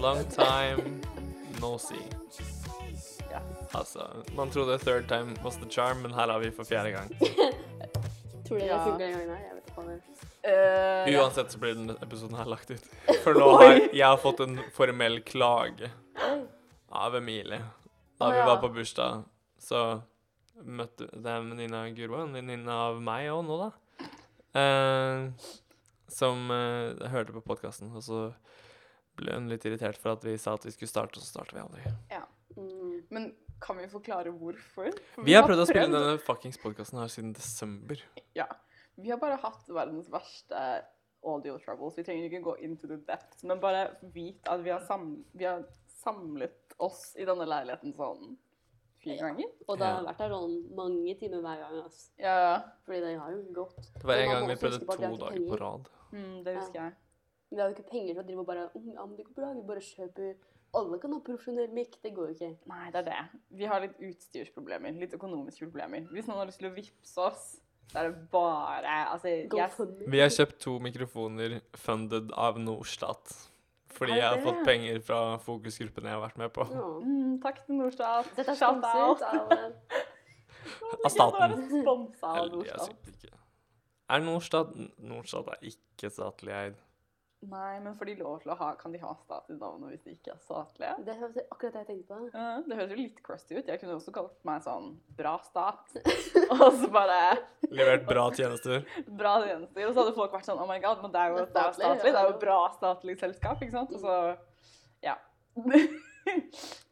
long time no see. Ja. Altså, man trodde third time was the charm, men her er vi for fjerde gang. Tror du det Ja. funker den gangen her? Jeg vet ikke hva det er. Eh, ja. Uansett så blir denne episoden her lagt ut. For nå har jeg har fått en formell klage av Emilie. Da Å, vi ja. var på bursdag, så møtte Det er en venninne av Guro, en venninne av meg òg nå, da. Eh, som eh, hørte på podkasten, og så ble hun litt irritert for at vi sa at vi skulle starte, og så starter vi aldri. Mm. Men kan vi forklare hvorfor? For Vi har prøvd å spille denne fuckings podkasten her siden desember. Ja. Vi har bare hatt verdens verste audio troubles. Vi trenger ikke gå into the depth, men bare vit at vi har, sam vi har samlet oss i denne leiligheten sånn fire ganger. Og det har Ja. vært der sånn mange timer hver gang, Altså. Ja, ja. Fordi det har jo gått. Det var en gang vi prøvde vi to dager på rad. Mm, det husker jeg. Men vi har jo ikke penger til å drive og bare «Å, Ja, men det går bra. Vi bare kjøper Alle kan ha profesjonell mic. Det går jo ikke. Nei, det er det. Vi har litt utstyrsproblemer. Litt økonomiske problemer. Hvis noen har lyst til å vippse oss, så er det bare Altså, me. Vi har kjøpt to mikrofoner funded av Norstat. Fordi jeg har fått penger fra fokusgruppene jeg har vært med på. Ja. mm, Takk til Norstat. Dette er sponset av eh, Av staten. Av Eller, jeg Norstat. ikke. Er Norstat Norstat er ikke statlig eid. Nei, men får de lov til å ha Kan de ha stat navn navnet hvis de ikke er statlige? Det høres akkurat det jeg tenkte på. Ja, det høres jo litt crusty ut. Jeg kunne også kalt meg sånn bra stat. Og så bare Levert bra tjenester. bra tjenester. Og så hadde folk vært sånn Oh my god, men det er jo, Det er statlig, statlig. Det er jo bra statlig selskap, ikke sant? Og så Ja.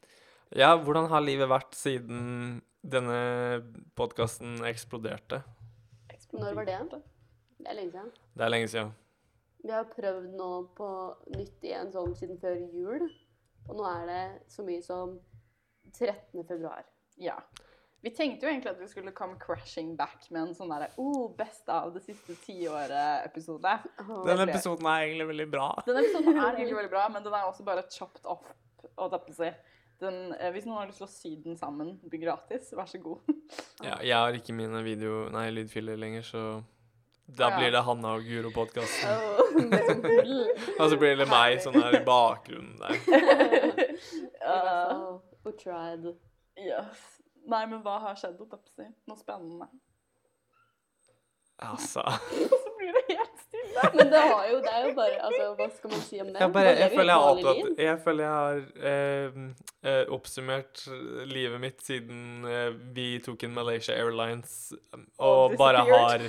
Ja, hvordan har livet vært siden denne podkasten eksploderte? Når var det? Det er lenge siden. Det er lenge siden. Vi har prøvd nå på nytt igjen sånn siden før jul. Og nå er det så mye som 13. februar. Ja. Vi tenkte jo egentlig at vi skulle come crashing back med en sånn derre oh, best av det siste tiåret-episode. Åh. Denne episoden er egentlig veldig bra. Denne episoden er egentlig veldig bra, men den er også bare chopped off. Og si. Den, eh, hvis noen har lyst til å sy den sammen gratis, vær så god. Ja, jeg har ikke mine video... Nei, lydfiler lenger, så da Ja. blir det Hanna og Guro-podkasten. Og så blir det meg sånn her i bakgrunnen der. Uh, We tried. yes. Nei, men hva har skjedd? si? Noe spennende. Altså Og så blir det helt stille. Men det, har jo, det er jo bare altså, Hva skal man si om det? Jeg, bare, jeg, føler jeg, opptatt, jeg føler jeg har eh, eh, oppsummert livet mitt siden eh, vi tok inn Malaysia Airlines um, og bare har.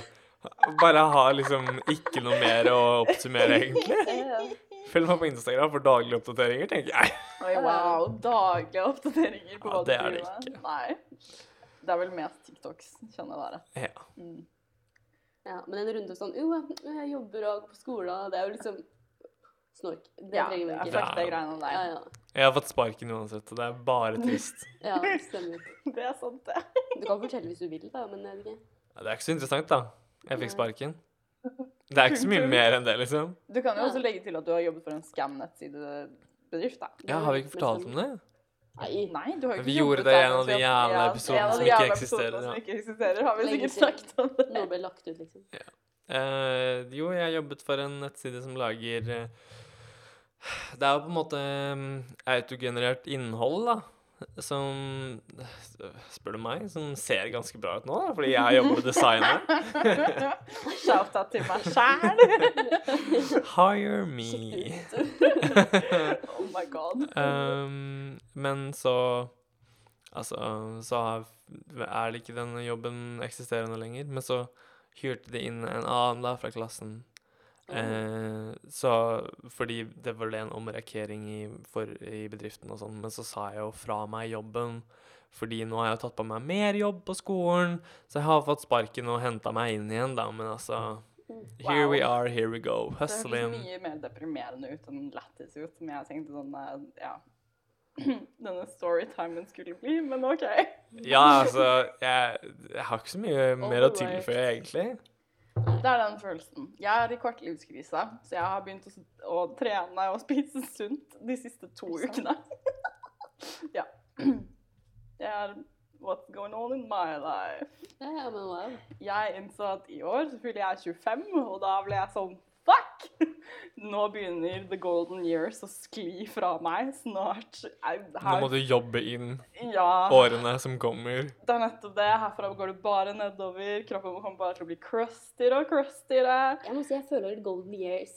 Bare ha liksom ikke noe mer å oppsummere, egentlig. Følg meg på Instagram for daglige oppdateringer, tenker jeg. Oi, wow. Daglige oppdateringer på Ja, hva det du er det driver med. ikke. Nei. Det er vel mest TikToks, kjenner jeg dere. Ja. Mm. ja, men en runde sånn Jo, jeg jobber og går på skolen, og det er jo liksom snork. Det Ja, trenger vi ikke. fuck det greiene der. ja. Jeg har fått sparken uansett, og det er bare trist. ja, stemmer. Det er sant, det. Du kan fortelle hvis du vil, da, men jeg vet ikke. Ja, det er ikke så interessant, da. Jeg fikk sparken. Det er ikke så mye mer enn det, liksom. Du kan jo også legge til at du har jobbet for en scam-nettsidebedrift, da. Ja, Har vi ikke fortalt om det? Nei. Nei, du har jo ikke Vi gjorde det i en av de jævla episodene som ikke eksisterer, ja. Som ikke eksisterer, har vi sikkert snakket om det. Noe ble lagt ut, liksom. Eh, jo, jeg jobbet for en nettside som lager uh, Det er jo på en måte um, autogenerert innhold, da. Som Spør du meg, som ser ganske bra ut nå, da, fordi jeg jobber med designet. Shout-out til meg sjæl. Hire me. oh my god. Um, men så Altså, så er det ikke denne jobben eksisterende lenger. Men så hyrte de inn en annen da fra klassen. Eh, så fordi det var en omrekkering i, for, i bedriften og sånn, men så sa jeg jo fra meg jobben. Fordi nå har jeg tatt på meg mer jobb på skolen, så jeg har fått sparken og henta meg inn igjen, da. Men altså Here we are, here we go. Det høres mye mer deprimerende ut enn lættis ut, som jeg tenkte sånn eh, Ja. Denne storytimen skulle bli, men OK. Ja, altså jeg, jeg har ikke så mye mer å tilføye, egentlig. Det er den følelsen. Jeg er i kvartlivskrise, så jeg har begynt å, å trene og spise sunt de siste to ukene. ja. Det er what's going on in my life. Jeg innså at i år så fyller jeg 25, og da ble jeg sånn Fuck! nå begynner the golden years å skli fra meg. Snart Nå må du jobbe inn Ja. årene som kommer. Det er nettopp det. Herfra går det bare nedover. Kroppen kommer bare til å bli crustigere og crustigere. Jeg må si jeg føler Golden Years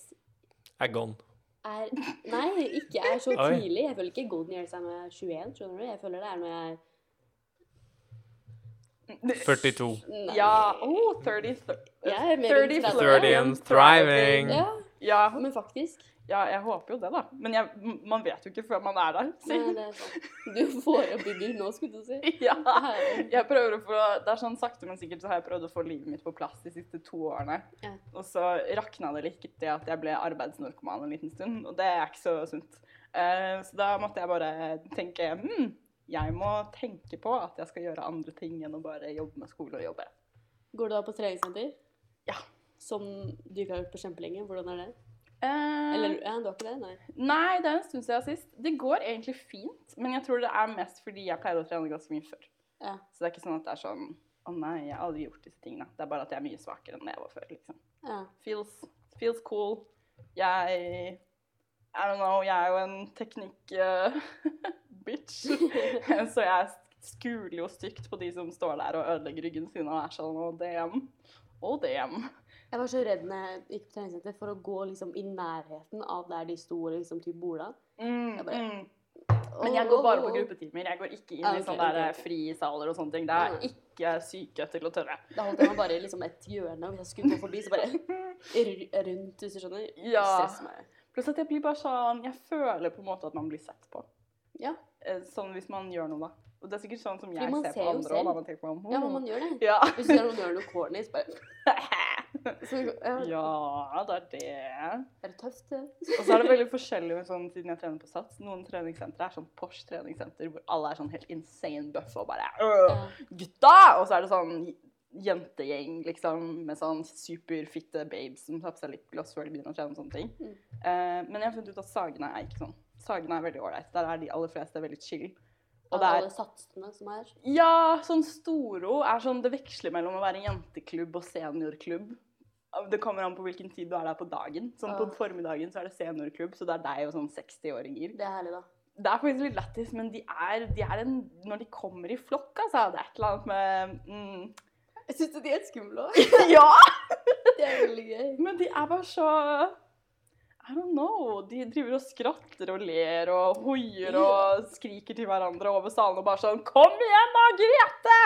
Er gone. er Nei, ikke er så tidlig. Jeg føler ikke Golden Years er når jeg er 21, skjønner du? Jeg føler det er når jeg er 42. Nei. Ja. Oh, 30, Jeg er mer enn 30 30. 30 and thriving. Ja, Ja, men faktisk. ja, jeg håper jo det, da. Men jeg, man vet jo ikke før man er der. Nei, det er sant. Du får opp i nå, skulle du si. Ja. Jeg prøver å få, det er sånn sakte, men sikkert så har jeg prøvd å få livet mitt på plass de siste to årene. Ja. Og så rakna det litt det at jeg ble arbeidsnarkoman en liten stund, og det er ikke så sunt. Uh, så da måtte jeg bare tenke hm, jeg må tenke på at jeg skal gjøre andre ting enn å bare jobbe med skole og jobbe. Går du da på treningssenter? Ja. Som du ikke har gjort på kjempelenge? Hvordan er det? Eh, Eller ja, du har ikke det? Nei. Nei, det er en stund siden sist. Det går egentlig fint, men jeg tror det er mest fordi jeg pleide å trene ganske mye før. Ja. Så det er ikke sånn at det er sånn å nei, jeg har aldri gjort disse tingene. Det er bare at jeg er mye svakere enn jeg var før, liksom. ja. Feels, feels cool. Jeg I don't know, jeg er jo en teknikk-bitch. så jeg skuler jo stygt på de som står der og ødelegger ryggen sin og er sånn oh damn. Oh damn. Jeg var så redd når jeg gikk på treningssenter for å gå liksom i nærheten av der de sto og liksom typ borda. Mm, Jeg bare- mm. Men jeg går bare på gruppetimer. Jeg går ikke inn okay, i sånne der ok. frisaler og sånne ting. Det er Ah. ikke syke til å tørre. Da holdt jeg meg bare i liksom et hjørne, og hvis jeg skulle gå forbi, så bare rundt, hvis du skjønner. Ja. Pluss at jeg blir bare sånn Jeg føler på en måte at man blir sett på. Ja. Eh, Sånn hvis man gjør noe, da. Og det er sikkert sånn som jeg ser ser på andre òg. Man tenker på ja, men man gjør det. Ja. Hvis du ser noen gjør noe corny, så bare så, ja. ja, det er det. Er det tøft? det? Og så er det veldig forskjellig med sånn, siden jeg trener på Sats. Noen treningssentre er sånn Porsche treningssenter hvor alle er sånn helt insane buff og bare øh, Gutta! Og så er det sånn jentegjeng liksom med sånn superfitte babes som tar på seg lipgloss før de begynner å trene og sånne ting. Mm. Uh, men jeg har funnet ut at Sagene er ikke sånn. Sagene er veldig ålreit. Der er de aller fleste veldig chill. Og det er alle satsene som er. Ja, sånn Storo er sånn Det veksler mellom å være jenteklubb og seniorklubb. Det kommer an på hvilken tid du er der på dagen. Sånn På formiddagen så er det seniorklubb, så det er deg og sånn 60-åringer. Det er herlig, da. Det er faktisk litt lættis, men de er, de er en Når de kommer i flokk, altså Det er et eller annet med mm, Jeg syns de er skumle òg. Ja! Det er veldig gøy. Men de er bare så I don't know. De driver og skratter og ler og hoier og skriker til hverandre over salen og bare sånn Kom igjen da, Grete!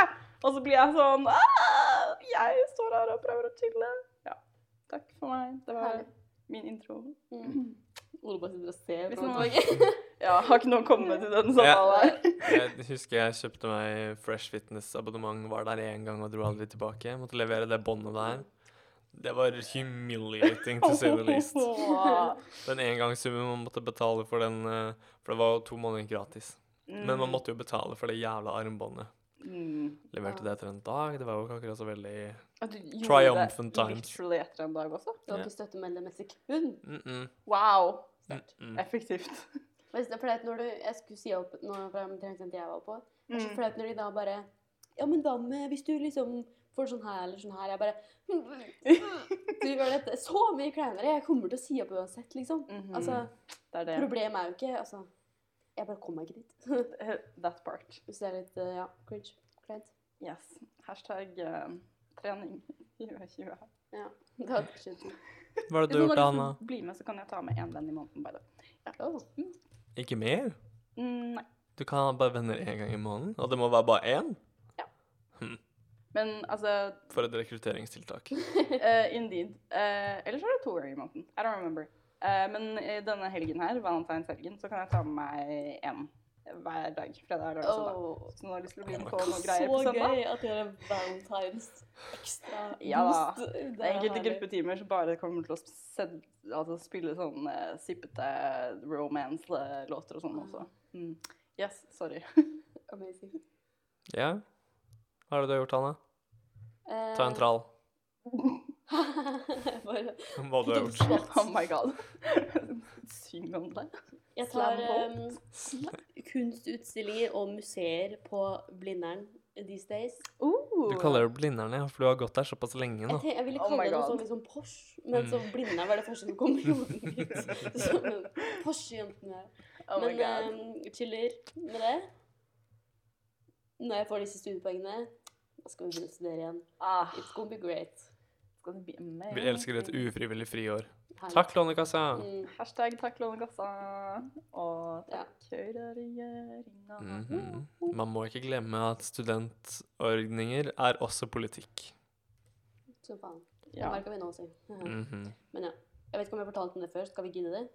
Og så blir jeg sånn «Ah, Jeg står her og prøver å chille. Ja. Takk for meg. Det var Herlig. min intro. Mm. Ole bare sitter og ser på meg. Ja, har ikke noen komme til den samtalen her? Jeg husker jeg kjøpte meg Fresh Fitness-abonnement, var der én gang og dro aldri tilbake. Måtte levere det båndet der. Det var humiliating, to say the least. Den engangssummen man måtte betale for den eh, For det var jo to måneder gratis. Men man måtte jo betale for det jævla armbåndet. mm. Leverte det etter en dag. Det var jo ikke akkurat så veldig Triumphant det times. literally etter en dag også? Du har Ja. ikke støttemelding med sekund. mm -mm, Wow. mm -mm. Effektivt. Hvis det er fordi at når du, jeg skulle si opp noe fra treningssenteret jeg var på, Mm. fordi at når de da bare Ja, men hva med hvis du liksom får sånn her eller sånn her? Jeg bare Du gjør dette så mye kleinere. Jeg kommer til å si opp uansett, liksom. Mhm. Altså, Det er det. problemet er jo ikke Altså, jeg bare kommer meg ikke dit. That part. Hvis det er litt uh, ja, cringe. Kleint. Yes. Hashtag uh, trening 2020. Ja. Det hadde skjedd. Hva har det du har gjort, har Anna? lyst til å bli med, så kan jeg ta med én venn i måneden. by ja. oh. mm. Ikke mer? Mm, nei. Du kan ha bare venner én gang i måneden? Og det må være bare én? Men altså For et rekrutteringstiltak. uh, Indeed. Uh, ellers er det to ganger i måneden. I don't remember. Uh, men i denne helgen her, valentinshelgen, så kan jeg ta med meg én hver dag. Fredag, lørdag, søndag. Oh. Så nå har jeg lyst til å bli med på noen greier på søndag. Så gøy at dere har valentines ekstra Ja da. Det er enkelte gruppetimer som bare kommer til å sed, altså spille sånn uh, sippete romance-låter og sånn også. Mm. Yes, sorry. Amazing. Ja? Hva er det du har gjort, Anna? Ta en trall. bare, Hva du har gjort. Oh my god. Syng om det. jeg tar um, kunstutstillinger og museer på Blindern these days. Uh, Oh. Du kaller det Blindern, ja, for du har gått der såpass lenge Jeg, nå. tenk, jeg ville Oh kalle oh det noe sånn liksom Porsche, men så Mm. Blindern var det første som kom i hodet mitt. Men Porsche-jentene. Oh Men eh, chiller med det. Når jeg får disse studiepoengene, da skal vi begynne å studere igjen. Ah, It's gonna be great. it's gonna be amazing. Vi elsker et ufrivillig friår. Herlig. Takk, Lånekassa! Mm. Hashtag takk Lånekassa. Og Ja. takk Høyre-regjeringa. Mhm. Man må ikke glemme at studentordninger er også politikk. Så faen. Det Ja. merker vi nå si? Mm -hmm. Men ja. Jeg vet ikke om jeg fortalte om det før. Skal vi gidde det?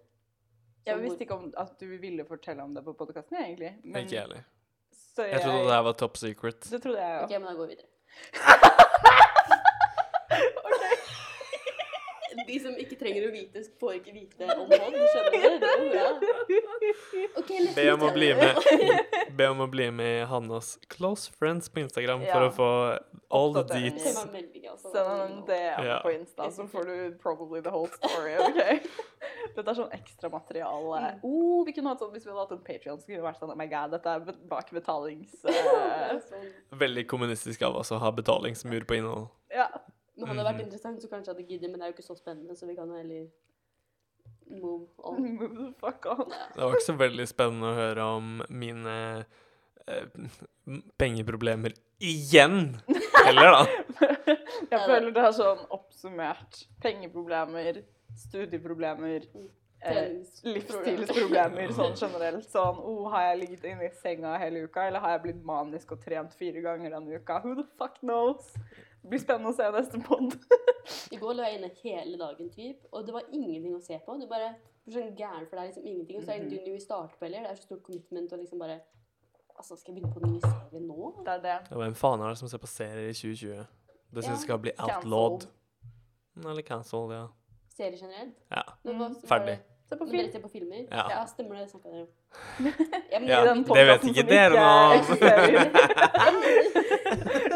Jeg visste ikke om at du ville fortelle om det på podkasten, egentlig. Men, Ikke jeg heller. Så Jeg trodde det her var top secret. Det trodde jeg Ok, jo. men da går vi videre. De som ikke trenger å vite, får ikke vite om hånd, Skjønner du? Det går bra. Ok, Be om å bli med, be om å bli med i Hannas close friends på Instagram for å få all the deets. altså. Send en DM på Insta, så får du probably the whole story. ok? Dette er sånn ekstramateriale. Mm. Oh, vi kunne hatt sånn, hvis vi hadde hatt en Patreon, så kunne det vært sånn Oh my god, dette er bak betalings... Det eh, er sånn. Veldig kommunistisk av oss å ha betalingsmur på innhold. ja. Nå hadde det vært Mhm. interessant, så kanskje jeg hadde giddet, men det er jo ikke så spennende, så vi kan heller move on. Move the fuck on. Ja. Det var ikke så veldig spennende å høre om mine eh, pengeproblemer igjen! Heller, da. Jeg føler det er sånn oppsummert. Pengeproblemer, studieproblemer, eh, livsstilsproblemer sånn generelt. Sånn oh, Har jeg ligget inne i senga hele uka, eller har jeg blitt manisk og trent fire ganger denne uka? Who the fuck knows? Det blir spennende å se neste pod. I går lå jeg inne hele dagen, typ, og det var ingenting å se på. Du bare blir sånn gæren, for det er liksom ingenting. Og så er det Mhm. du vil starte på, eller? Det er så stort commitment å liksom bare Altså, skal jeg begynne på en ny serie nå? Det er det. Ja, Hvem faen er det som ser på serier i 2020? Det syns Ja, jeg skal bli cancelled. outlawed. Eller cancelled, ja. Serie generelt? Ja. Mm, var ferdig. det- Se på Men dere ser på filmer? Ja. stemmer det. Det snakka dere om. Ja, men Ja, det vet ikke dere nå.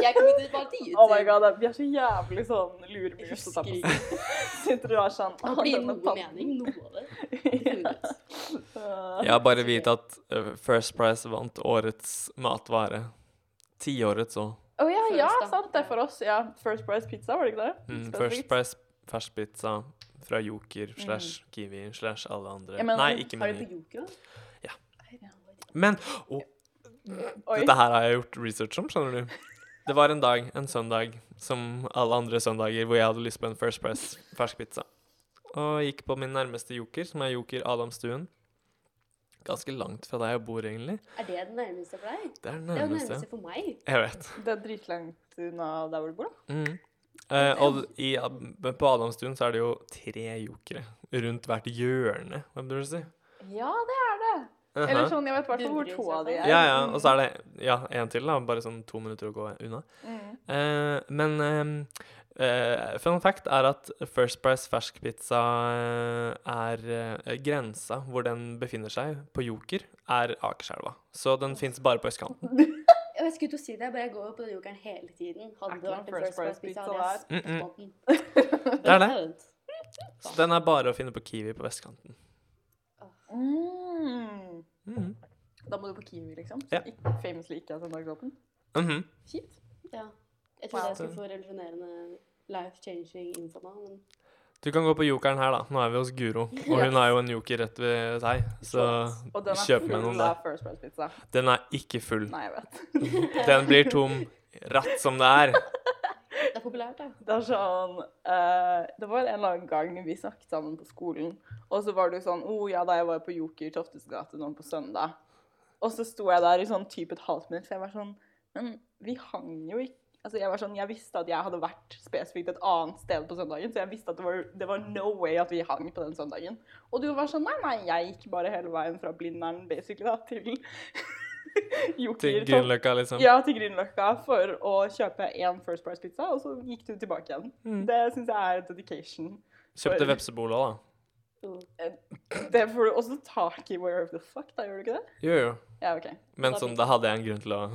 jeg kommer til bare til Oh my god, Vi er så jævlig sånn Jeg luremus. husker ikke. Sitter du og er sånn Det «Å, blir noe mening. Noe av det. Uh, Ja, bare vit at uh, First Price vant årets matvare. Tiårets òg. Å ja, ja, sant. Det er for oss. Ja, First Price Pizza, var det ikke det? Mm, First Price ferskpizza fra Joker slash Kiwi slash alle andre. Ja, men, Nei, ikke Har du Meny. på Joker, da? Ja. Men oh, dette her har jeg gjort research om, skjønner du. Det var en dag, en søndag, som alle andre søndager, hvor jeg hadde lyst på en First Press fersk pizza. Og gikk på min nærmeste joker, som er Joker Adamstuen. Ganske langt fra der jeg bor, egentlig. Er det den nærmeste for deg? Det er den nærmeste, Det er den nærmeste for meg. Jeg vet. Det er dritlangt unna der hvor du bor, da. Mm. Eh, og i, på Adamstuen så er det jo tre jokere rundt hvert hjørne, hva burde du si? Ja, det er det. Uh-huh. sånn, jeg vet hvert fall hvor to av de er. Ja, ja, og så er det ja, en til, da, bare sånn to minutter å gå unna. Mm. Eh, men ehm, eh, fun fact er at First Price ferskpizza eh, er eh, grensa hvor den befinner seg, på Joker, er Akerselva. Så den fins bare på østkanten. Jeg skulle til å si det, jeg bare går på den jokeren hele tiden. Hadde det vært en First Price pizza, hadde jeg Mm, mm. spist den. Det er det. Så den er bare å finne på Kiwi på vestkanten. Mm. Mhm. Da må du på Kiwi, liksom. Som ja. famously ikke er søndagsåpen. Mhm. Kjipt. Ja. Jeg trodde Wow. jeg skulle få revolusjonerende life-changing info nå, men Du kan gå på jokeren her, da. Nå er vi hos Guro. Og hun har jo en joker rett ved deg. så kjøp med noen der. av First Price Pizza. Den er ikke full. Nei, jeg vet. Den blir tom ratt som det er. det er populært, da. Det er sånn uh, Det var en eller annen gang vi snakket sammen på skolen, og så var det jo sånn Å oh, ja, da jeg var på Joker Toftes gate nå på søndag. Og så sto jeg der i sånn type et halvt minutt, så jeg var sånn Men vi hang jo ikke Altså, jeg var sånn, jeg visste at jeg hadde vært spesifikt et annet sted på søndagen, så jeg visste at det var, det var no way at vi hang på den søndagen. Og du var sånn Nei, nei, jeg gikk bare hele veien fra Blindern basically da, til Joker. Til sånn- Grünerløkka, liksom. Ja, til Grünerløkka for å kjøpe én First Price pizza, og så gikk du tilbake igjen. Mm. Det syns jeg er dedication. Kjøpte vepsebola, da. Det får du også tak i Where of the fuck, da, gjør du ikke det? Jo, jo. Ja, OK. Men sånn, da hadde jeg en grunn til å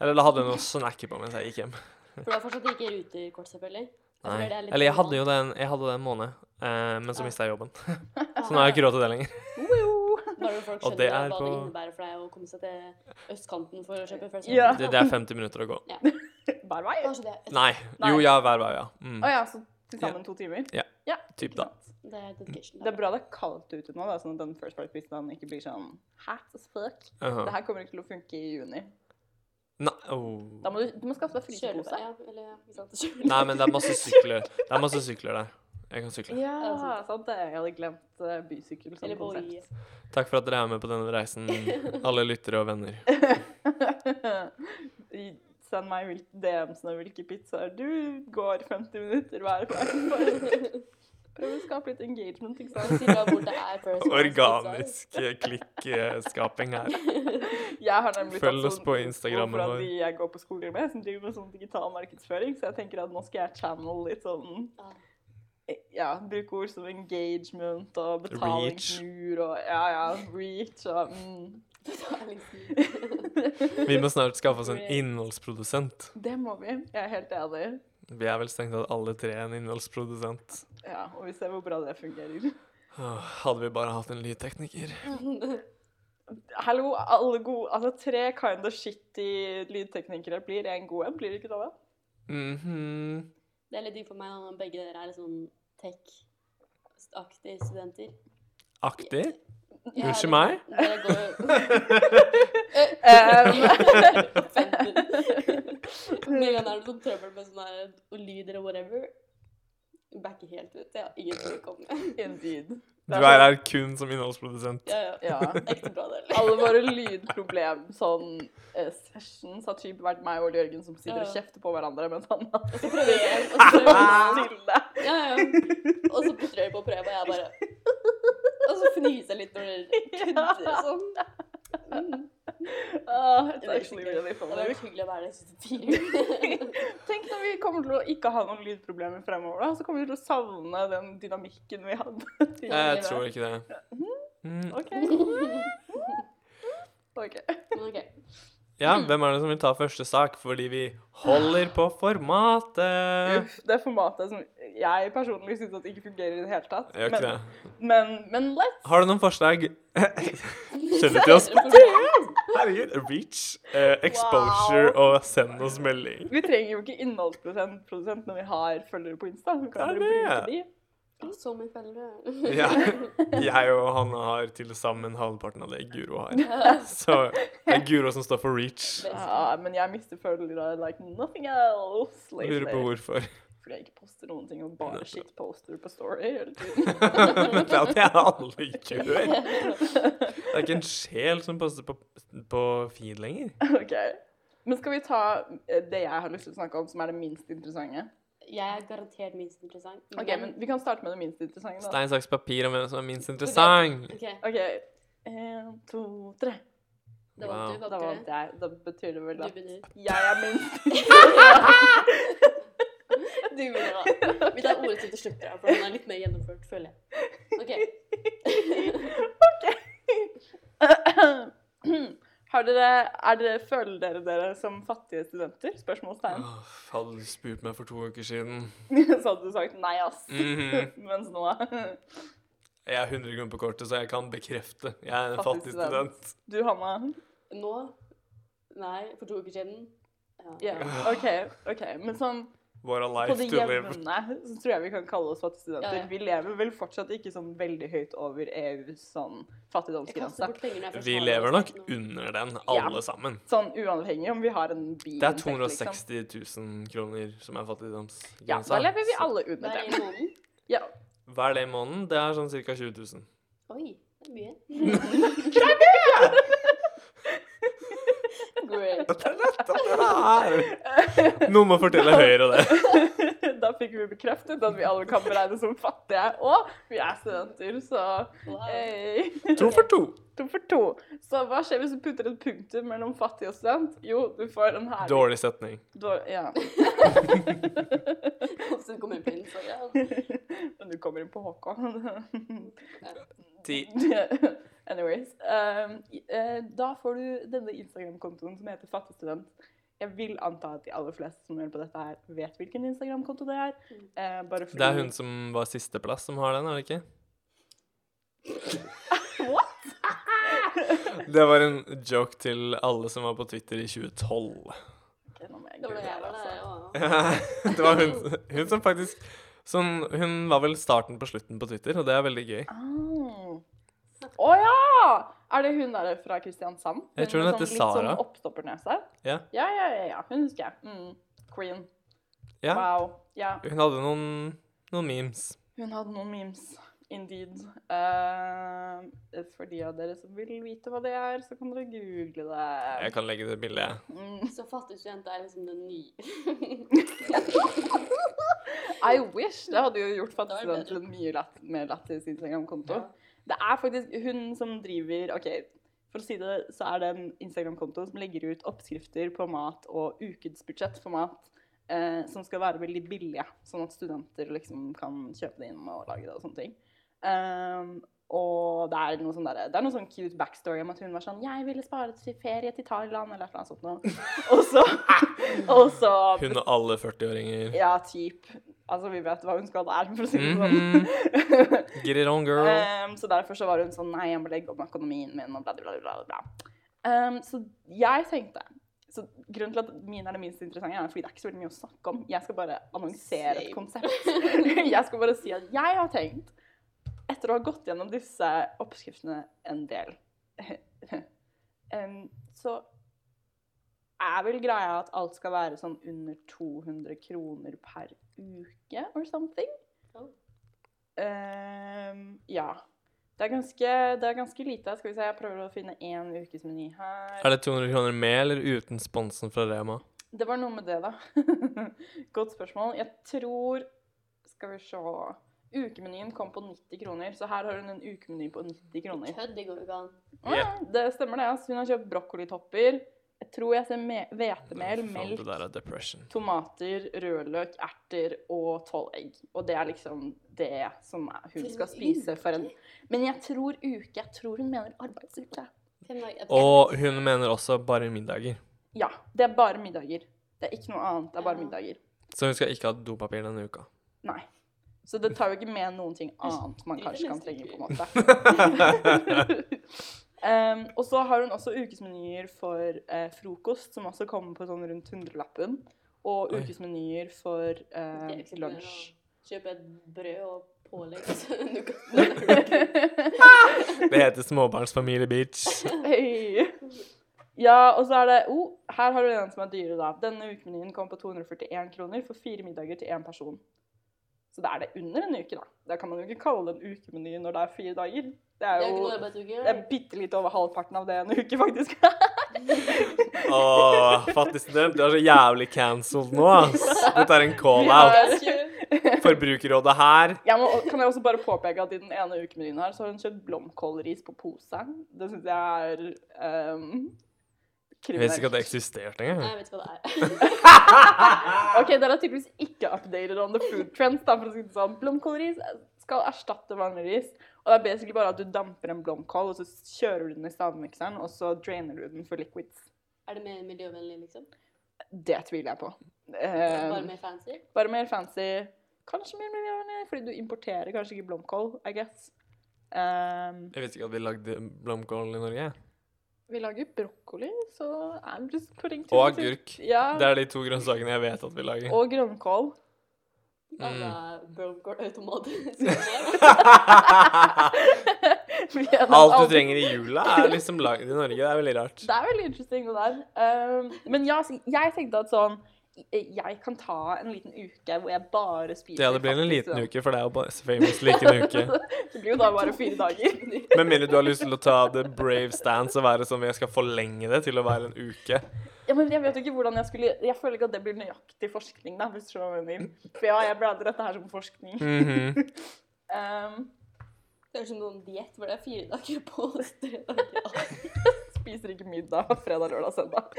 Eller da hadde jeg noe å på mens jeg gikk hjem. For du har fortsatt ikke ruterkort, selvfølgelig. Nei. det er litt Eller jeg sånn hadde jo det en, jeg hadde det en måned, eh, men så Ja. mista jeg jobben. Så nå har jeg ikke råd til det lenger. Bare folk Og det skjønner er hva på- det innebærer for deg å komme seg til østkanten for å kjøpe first Ja. Det, det er 50 minutter å gå. Hver vei? Det Nei. Nei. Jo, ja, hver vei, ja. Mm. Å ja, så til sammen to timer? Ja. ja Typ da. det er. Det er bra det er kaldt ute nå, da, sånn at den first part-quizen ikke blir sånn hat as fuck. Aha. Det her kommer ikke til å funke i juni. Nei, oh. Da må du, du må skaffe deg frysepose. ja, eller. Nei, men det er masse sykler. Det er masse sykler der. Jeg kan sykle. Ja, sant. det. Jeg hadde glemt uh, bysykkel som konsept. Takk for at dere er med på denne reisen, alle lyttere og venner. Send meg DMs-ene hvilke pizzaer du går 50 minutter hver vei for. Prøv å skape litt engagement, ikke sant? Si hvor det er first Organisk klikkskaping her. Jeg har nemlig Følg oss sånn på Instagram. Vår. de jeg går på skole med, som driver med sånn digital markedsføring, så jeg tenker at nå skal jeg channel litt sånn Ja. Ja, bruke ord som engagement og Reach. betalingsmur og ja, ja, reach og mm. Vi må snart skaffe oss en innholdsprodusent. Det må vi. Jeg er helt enig. Vi er vel strengt tatt alle tre en innholdsprodusent. Ja, og vi ser hvor bra det fungerer. Hadde vi bare hatt en lydtekniker. Hallo, alle gode Altså, tre kind of shitty lydteknikere blir en god en, blir det ikke det? Mm -hmm. Det er litt digg for meg når begge dere er sånn tech-aktige studenter. Aktig? Ja, Unnskyld meg? Dere går jo Med en gang er det sånn trøbbel med sånn her og lyd eller whatever. Backer helt ut. Jeg har ingenting å komme med. Indeed. Du er her kun som innholdsprodusent. Ja, ja. Ja. Ekte bra, del. Alle våre lydproblem, sånn eh, sessions, har typ vært meg og Ole Jørgen som sitter og Ja, og kjefter på hverandre mens han Og så prøver jeg, og så prøver jeg stille. Ja, ja. Og så prøver dere på å prøve, og jeg bare Og så fnyser jeg litt når dere kødder sånn. Mm. Ah, it's Det actually really Det funny. var hyggelig å være der siste fire. Tenk når vi kommer til å ikke ha noen lydproblemer fremover, da, så kommer vi til å savne den dynamikken vi hadde tidligere. Jeg tror ikke det. Mm. OK. OK. okay. ok. Ja, hvem er det som vil ta første sak? Fordi vi holder på formatet. Uff, det formatet som jeg personlig syns at ikke fungerer i det hele tatt. Gjør ikke Men, det. men, men let's Har du noen forslag? Send det til oss på Herregud. Reach, uh, exposure og send oss melding. Vi trenger jo ikke innholdsprodusent produsent når vi har følgere på Insta. Vi kan Det er bare bruke det. de. Mye følgere. Ja. Jeg og han har til sammen halvparten av det Guro har. Så det er Guro som står for reach. Ja, men jeg mister følgere like nothing else Lurer på hvorfor. Fordi jeg ikke poster noen ting og bare shitposter på Story hele tiden. Det er det alle gjør. Det er ikke en sjel som poster på, på feed lenger. Ok. Men skal vi ta eh, det jeg har lyst til å snakke om, som er det minst interessante? Jeg er garantert minst interessant. Ok, men Vi kan starte med det minst interessante. da. Stein, saks, papir om hvem som er minst interessant. Ok, okay. En, to, tre. da vant du. Da Vant vant jeg. Da betyr det vel at jeg er minst Du begynner da. Vi tar ordet til til slutt, da, for den er litt mer gjennomført, føler jeg. Ok. Har dere, er dere, Føler dere dere som fattige studenter? Spørsmålstegn. Oh, hadde du spurt meg for to uker siden Så hadde du sagt nei, ass. Mhm. Mens nå Jeg er 100 kroner på kortet, så jeg kan bekrefte. Jeg er en Fattig fattig student. Du, Hanna. Nå? Nei, for to uker siden. Ja. Ja, OK. ok. Men sånn What a på life det to live. jevne så tror jeg vi kan kalle oss fattige studenter. Ja, ja. Vi lever vel fortsatt ikke sånn veldig høyt over EUs sånn fattigdomsgrense. Vi lever nok er det under den, Ja. alle sammen. Sånn uavhengig om vi har en bil Det er 260 000 kroner som er Ja, da lever vi Så alle under Hver det. Ja. Er det i måneden? Det er sånn ca. 20 000. Oi, det er mye. Det er Great. Det er lett at det er. Noen må fortelle Høyre det. Da fikk vi bekreftet at vi alle kan beregnes som fattige, og vi er studenter, så hey. To for to. To for to. Så hva skjer hvis du putter et punktum mellom fattig og student? Jo, du får en herlig Dårlig setning. Dårlig, Ja. Så du kommer inn på Instagram. Men du kommer inn på HK. Ti. Anyways. Um, eh, da får du denne Instagram-kontoen som heter Fattigstudent. Jeg vil anta at de aller fleste som hører på dette her, vet hvilken Instagram-konto det er. Eh, bare fordi Det er hun som var sisteplass som har den, er det ikke? What? Det var en joke til alle som var på Twitter i 2012. Ok, nå må jeg Det var da google altså. det var hun, hun som faktisk som, Hun var vel starten på slutten på Twitter, og det er veldig gøy. Å oh. Å ja! Er det hun der fra Kristiansand? Jeg tror hun heter sånn, Sara. Litt sånn oppstoppernese? Ja. Ja, ja, ja, ja. Hun husker jeg. Mm. Queen. Ja, Wow. Ja. hun hadde noen, noen memes. Hun hadde noen memes. Indeed. Uh, for de av dere som vil vite hva det er, så kan dere google det. Jeg kan legge det bildet. Mm. Så fattig student er liksom den nye. I wish! Det hadde jo gjort Da mye lett, mer lett, mer sin Instagram-konto. Ja. Det er faktisk hun som driver OK, for å si det, så er det en Instagram-konto som legger ut oppskrifter på mat og ukesbudsjett for mat eh, som skal være veldig billige, sånn at studenter liksom kan kjøpe det inn og lage det og sånne ting. Um, og det er noe sånn der, det er noe sånn cute backstory om at hun var sånn 'Jeg ville spare til ferie til Thailand', eller noe sånt noe. Og så, og så Hun og alle 40-åringer. Ja, typ. Altså, vi vet hva hun skal der, for å si det sånn. Mhm. Get it on, girl. Um, så derfor så var hun sånn Nei, jeg må legge om økonomien min, og bla, bla, bla. bla. Ehm, så jeg tenkte så Grunnen til at min er det minst interessante, er fordi det er ikke så veldig mye å snakke om. Jeg skal bare annonsere et konsept. jeg skal bare si at jeg har tenkt, etter å ha gått gjennom disse oppskriftene en del, um, så er vel greia at alt skal være sånn under 200 kroner per uke or something. Oh. Ehm, ja. Det er, ganske, det er ganske lite. Skal vi se, jeg prøver å finne én ukesmeny her. Er det 200 kroner med eller uten sponsen fra Rema? Det var noe med det, da. Godt spørsmål. Jeg tror Skal vi se Ukemenyen kom på 90 kroner, så her har hun en ukemeny på 90 kroner. Kødd, det går ikke an. Ja, det stemmer, det. Altså. Hun har kjøpt brokkolitopper. Jeg tror jeg ser hvetemel, melk, er tomater, rødløk, erter og tolv egg. Og det er liksom det som hun skal spise for en Men jeg tror uke. Jeg tror hun mener arbeidsuke. Og hun mener også bare middager. Ja. Det er bare middager. Det er ikke noe annet. Det er bare middager. Så hun skal ikke ha dopapir denne uka. Nei. Så det tar jo ikke med noen ting annet man kanskje kan trenge, på en måte. um, og så har hun også ukesmenyer for uh, frokost, som også kommer på sånn rundt hundrelappen. Og Oi. ukesmenyer for mye lunsj. Kjøpe et brød og pålegg. så du kan- Det heter småbarnsfamilie, bitch. Hey. Ja, og så er det oh, Her har du en som er dyre, da. Denne ukemenyen kom på 241 kroner for fire middager til én person. Så da er det under en uke, da. Da kan man jo ikke kalle det en ukemeny når det er fire dager. Det Det er jo det er bitte litt over halvparten av det en uke, faktisk. Åh, fattig student. Du er så jævlig cancelled nå, ass. Dette er en call-out. Forbrukerrådet her. Jeg må, kan jeg også bare påpeke at i den ene ukemenyen her, så har hun kjøpt blomkålris på pose. Det syns jeg er um, Jeg visste ikke at det eksisterte Nei, engang. jeg vet ikke hva det er. OK, dere er tydeligvis ikke updated on the food trends. Da, for å si det sånn. Blomkålris skal erstatte vanlig ris. Og det er basically bare at du damper en blomkål, og så kjører du den i stavmikseren, og så drainer du den for liquids. Er det mer miljøvennlig, liksom? Det tviler jeg på. Bare Um, mer fancy? bare mer fancy. Kanskje mer miljøvennlig, fordi du importerer kanskje ikke blomkål, I guess. Um, Jeg visste ikke at vi lagde blomkål i Norge. Vi lager brokkoli, så I'm just putting two Og agurk. Ja, Det er de to grønnsakene jeg vet at vi lager. og grønnkål. Altså, blomkål er Vi er Alt du trenger i jula, er liksom laget i Norge. Det er veldig rart. Det er veldig interesting, det der. Um, men ja, jeg tenkte at sånn Jeg kan ta en liten uke hvor jeg bare spiser Ja, det blir en liten uke, for det er jo bare famous like en uke. det blir jo da bare fire dager. Med mindre du har lyst til å ta the brave stance og være sånn jeg skal forlenge det til å være en uke. Ja, men jeg vet jo ikke hvordan jeg skulle Jeg føler ikke at det blir nøyaktig forskning, da, hvis du skjønner hva jeg mener. For ja, jeg blader dette her som forskning. Mhm. Um, Det er som noen diett hvor det er fire dager på og tre dager av. spiser ikke middag fredag, lørdag, søndag.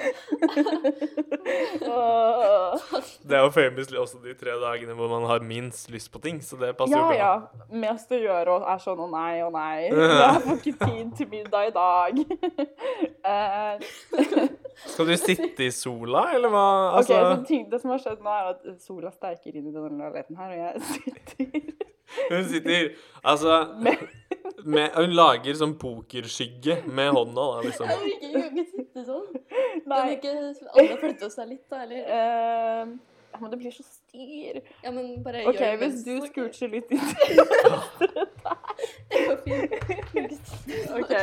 Det er jo famously også de tre dagene hvor man har minst lyst på ting, så det passer ja, jo bra. ja. ja. Mest å gjøre og er sånn å nei, å nei. Jeg får ikke tid til middag i dag. Eh, Skal du sitte i sola, eller hva? Altså, så ting, Det som har skjedd nå, er at sola steiker inn i denne leiligheten her, og jeg sitter hun sitter Altså, med Hun lager sånn pokerskygge med hånda, da, liksom. Jeg orker ikke, ikke sitte sånn. Kan ikke alle flytte seg litt, da? Eller? Uh, ja, men det blir så styr. Ja, men bare OK, gjør det hvis du scoocher litt inn Det går fint. Ok.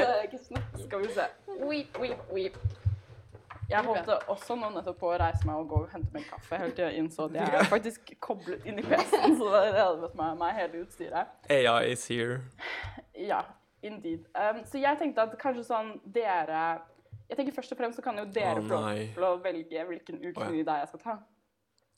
Skal vi se. Weep, weep, weep. Jeg holdt også nå nettopp på å reise meg og gå og hente meg kaffe helt til jeg innså at jeg er faktisk koblet inn i PC-en, så det hadde meg, med meg hele utstyret. AI is here. Ja, indeed. Um, så jeg tenkte at kanskje sånn dere Jeg tenker først og fremst så kan jo dere oh, få velge hvilken Å, ja. jeg skal ta.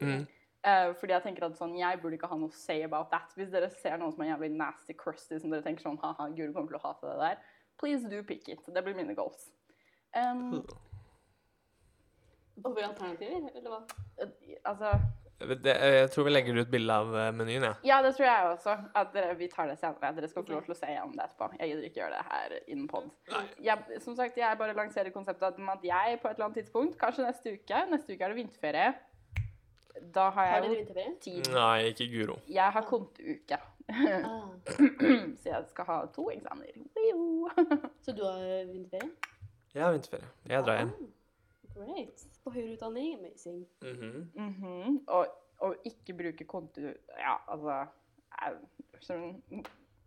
Mm. Uh, fordi jeg tenker at sånn, jeg burde ikke ha noe say about that. Hvis dere ser noen som er jævlig nasty crusty, som dere tenker sånn haha, Guri kommer til å hate det der, please do pick it. Det blir mine goals. Um, Vi alternativer, eller hva? altså Det, jeg tror vi legger ut bilde av eh, menyen, jeg. Ja, det tror jeg også. At dere, vi tar det senere. Dere skal få lov til å se gjennom det etterpå. Jeg gidder ikke gjøre det her innen pod. Jeg, som sagt, jeg bare lanserer konseptet om at jeg på et eller annet tidspunkt, kanskje neste uke Neste uke er det vinterferie. Da har Har jeg dere jo vinterferie? tid. Nei, ikke Guro. Jeg har konteuke. Ah, Så jeg skal ha to eksamener. Så du har vinterferie? Jeg har vinterferie. Jeg drar hjem. Great. På høyere utdanning, amazing. Mhm. Mhm. og, og ikke bruke konto Ja, altså sånn,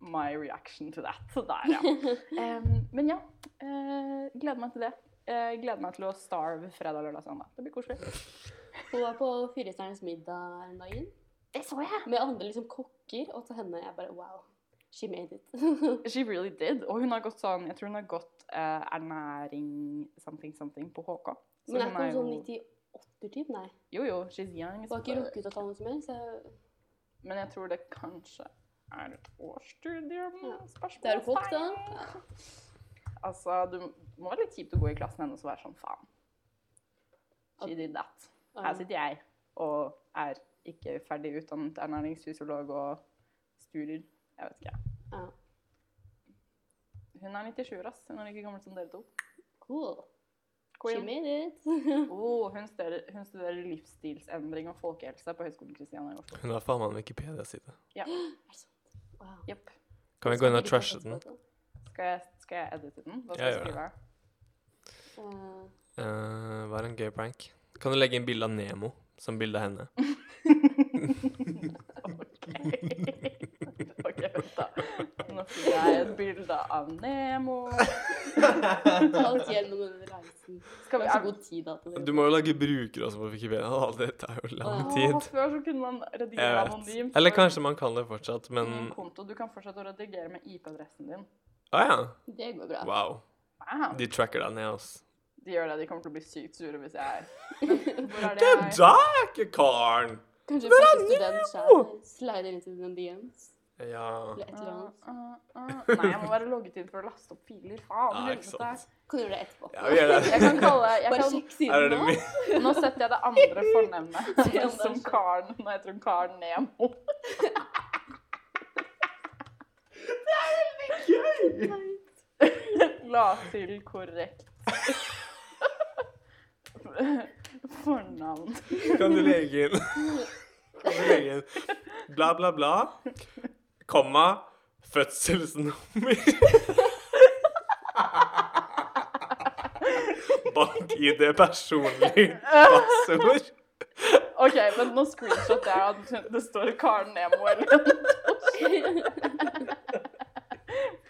My reaction to that. Så der, ja. um, men ja, Uh, gleder meg til det. Uh, gleder meg til å starve fredag, lørdag, søndag. Det blir koselig. Hun var på Firestjerners middag en inn. Det så jeg! Med andre liksom kokker, og til henne jeg bare wow. She made it. She really did. Og hun har gått sånn Jeg tror hun har gått uh, ernæring something something på HK. Så Men er ikke hun sånn 98-typ? Nei. Jo, jo, she's young. Hun har ikke rukket å ta noe som helst. så- Men jeg tror det kanskje er et årsstudium? Ja. Det er jo da. Altså, du må være litt kjipt å gå i klassen hennes og være sånn faen. She did that. Her sitter jeg og er ikke ferdig utdannet ernæringsfysiolog og studier. Jeg vet ikke. Ja. Hun er 97 ass. Hun er like gammel som dere to. Cool. Queen. Oh, hun, studerer, hun studerer livsstilsendring og folkehelse på Høgskolen Kristiania i Oslo. Hun har faen meg en Wikipedia-side. Ja. Wow. Yep. Kan vi gå inn og trashe den? Skal jeg, skal jeg edite den? Hva skal Jeg jeg skrive? Uh, hva er en gøy prank? Kan du legge inn bilde av Nemo som bilde av henne? OK. Da. Nå fikk jeg et bilde av Nemo. Alt gjennom denne reisen. Skal Vi ha så god tid da til det. Du må jo lage bruker også på Wikipedia. Alt det tar jo lang tid. Åh, Før så kunne man redigere anonymt. Eller kanskje man kan det fortsatt, men konto. Du kan fortsette å redigere med IP-adressen din. Ah, ja. Det går bra. Wow. Wow. De tracker deg ned, altså. De gjør det. De kommer til å bli sykt sure hvis jeg Hvor er det Det da er deg, karen! Kanskje første er Nemo? slider into the DMs. Ja. Eller et eller annet. Ah, ah, ah. Nei, jeg må være logget inn for å laste opp filer. Faen. Ja, ikke helvete. sant. Kan du gjøre det etterpå? Ja, vi gjør det. Jeg kan kalle jeg Bare kan, sjekk er siden det nå. Nå setter jeg det andre fornevnet om det er som. Karen. Nå heter hun Karen Nemo. La til korrekt fornavn. Kan du legge inn Kan du legge inn bla, bla, bla, komma, fødselsnummer Bank-ID, personlig passord. OK, men nå screenshotter jeg at det står Karen Nemo eller noe.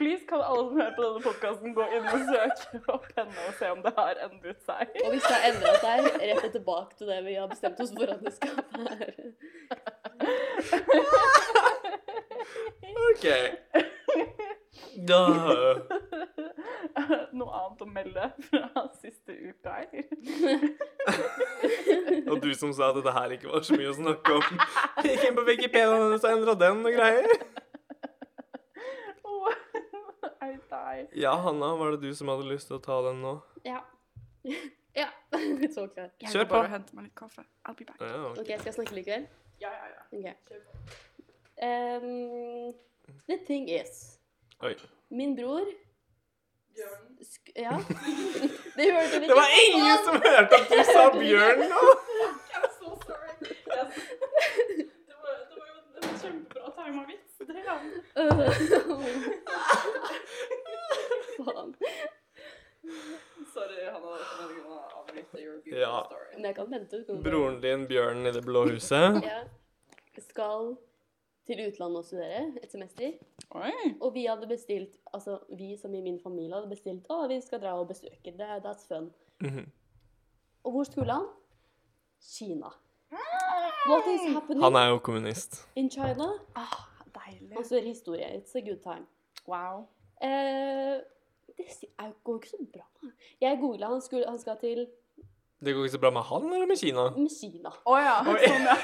Please kan alle som hører på denne podkasten, gå inn og søke opp henne og se om det har endret seg. Og hvis det har endret seg, rett og tilbake til det vi har bestemt oss for at det skal være. OK. Da Noe annet å melde fra siste uka, her. Og du som sa at dette her ikke var så mye å snakke om. Gikk inn på Wikipedia og endra den og greier. Åh, I die. Ja, Hanna, var det du som hadde lyst til å ta den nå? Ja. Ja. Så klart. Jeg Kjør bare på. og henter meg litt kaffe. I'll be back. Ja, ok. Ok, skal jeg snakke likevel? Ja, ja, ja. Ok. Um, the thing is Oi. Min bror Bjørn. Ja. Det, det var ingen som hørte at du sa bjørn nå! I'm. Det var, jo kjempebra tima vits. Det Faen. Sorry, Broren din Bjørn i det blå huset? ja. Til utlandet og studere et semester. Oi. Og vi hadde bestilt, altså vi som i min familie hadde bestilt, å, vi skal dra og besøke det, that's fun. Mhm. Og hvor skulle han? Kina. What is happening Han er jo kommunist. in China? Ah, deilig. Han det historie. It's a good time. Wow. Eh, det går jo ikke så bra. Jeg googla han, han skal til Det går ikke så bra med han eller med Kina? med Kina. Å ja. Oi. Sånn, ja.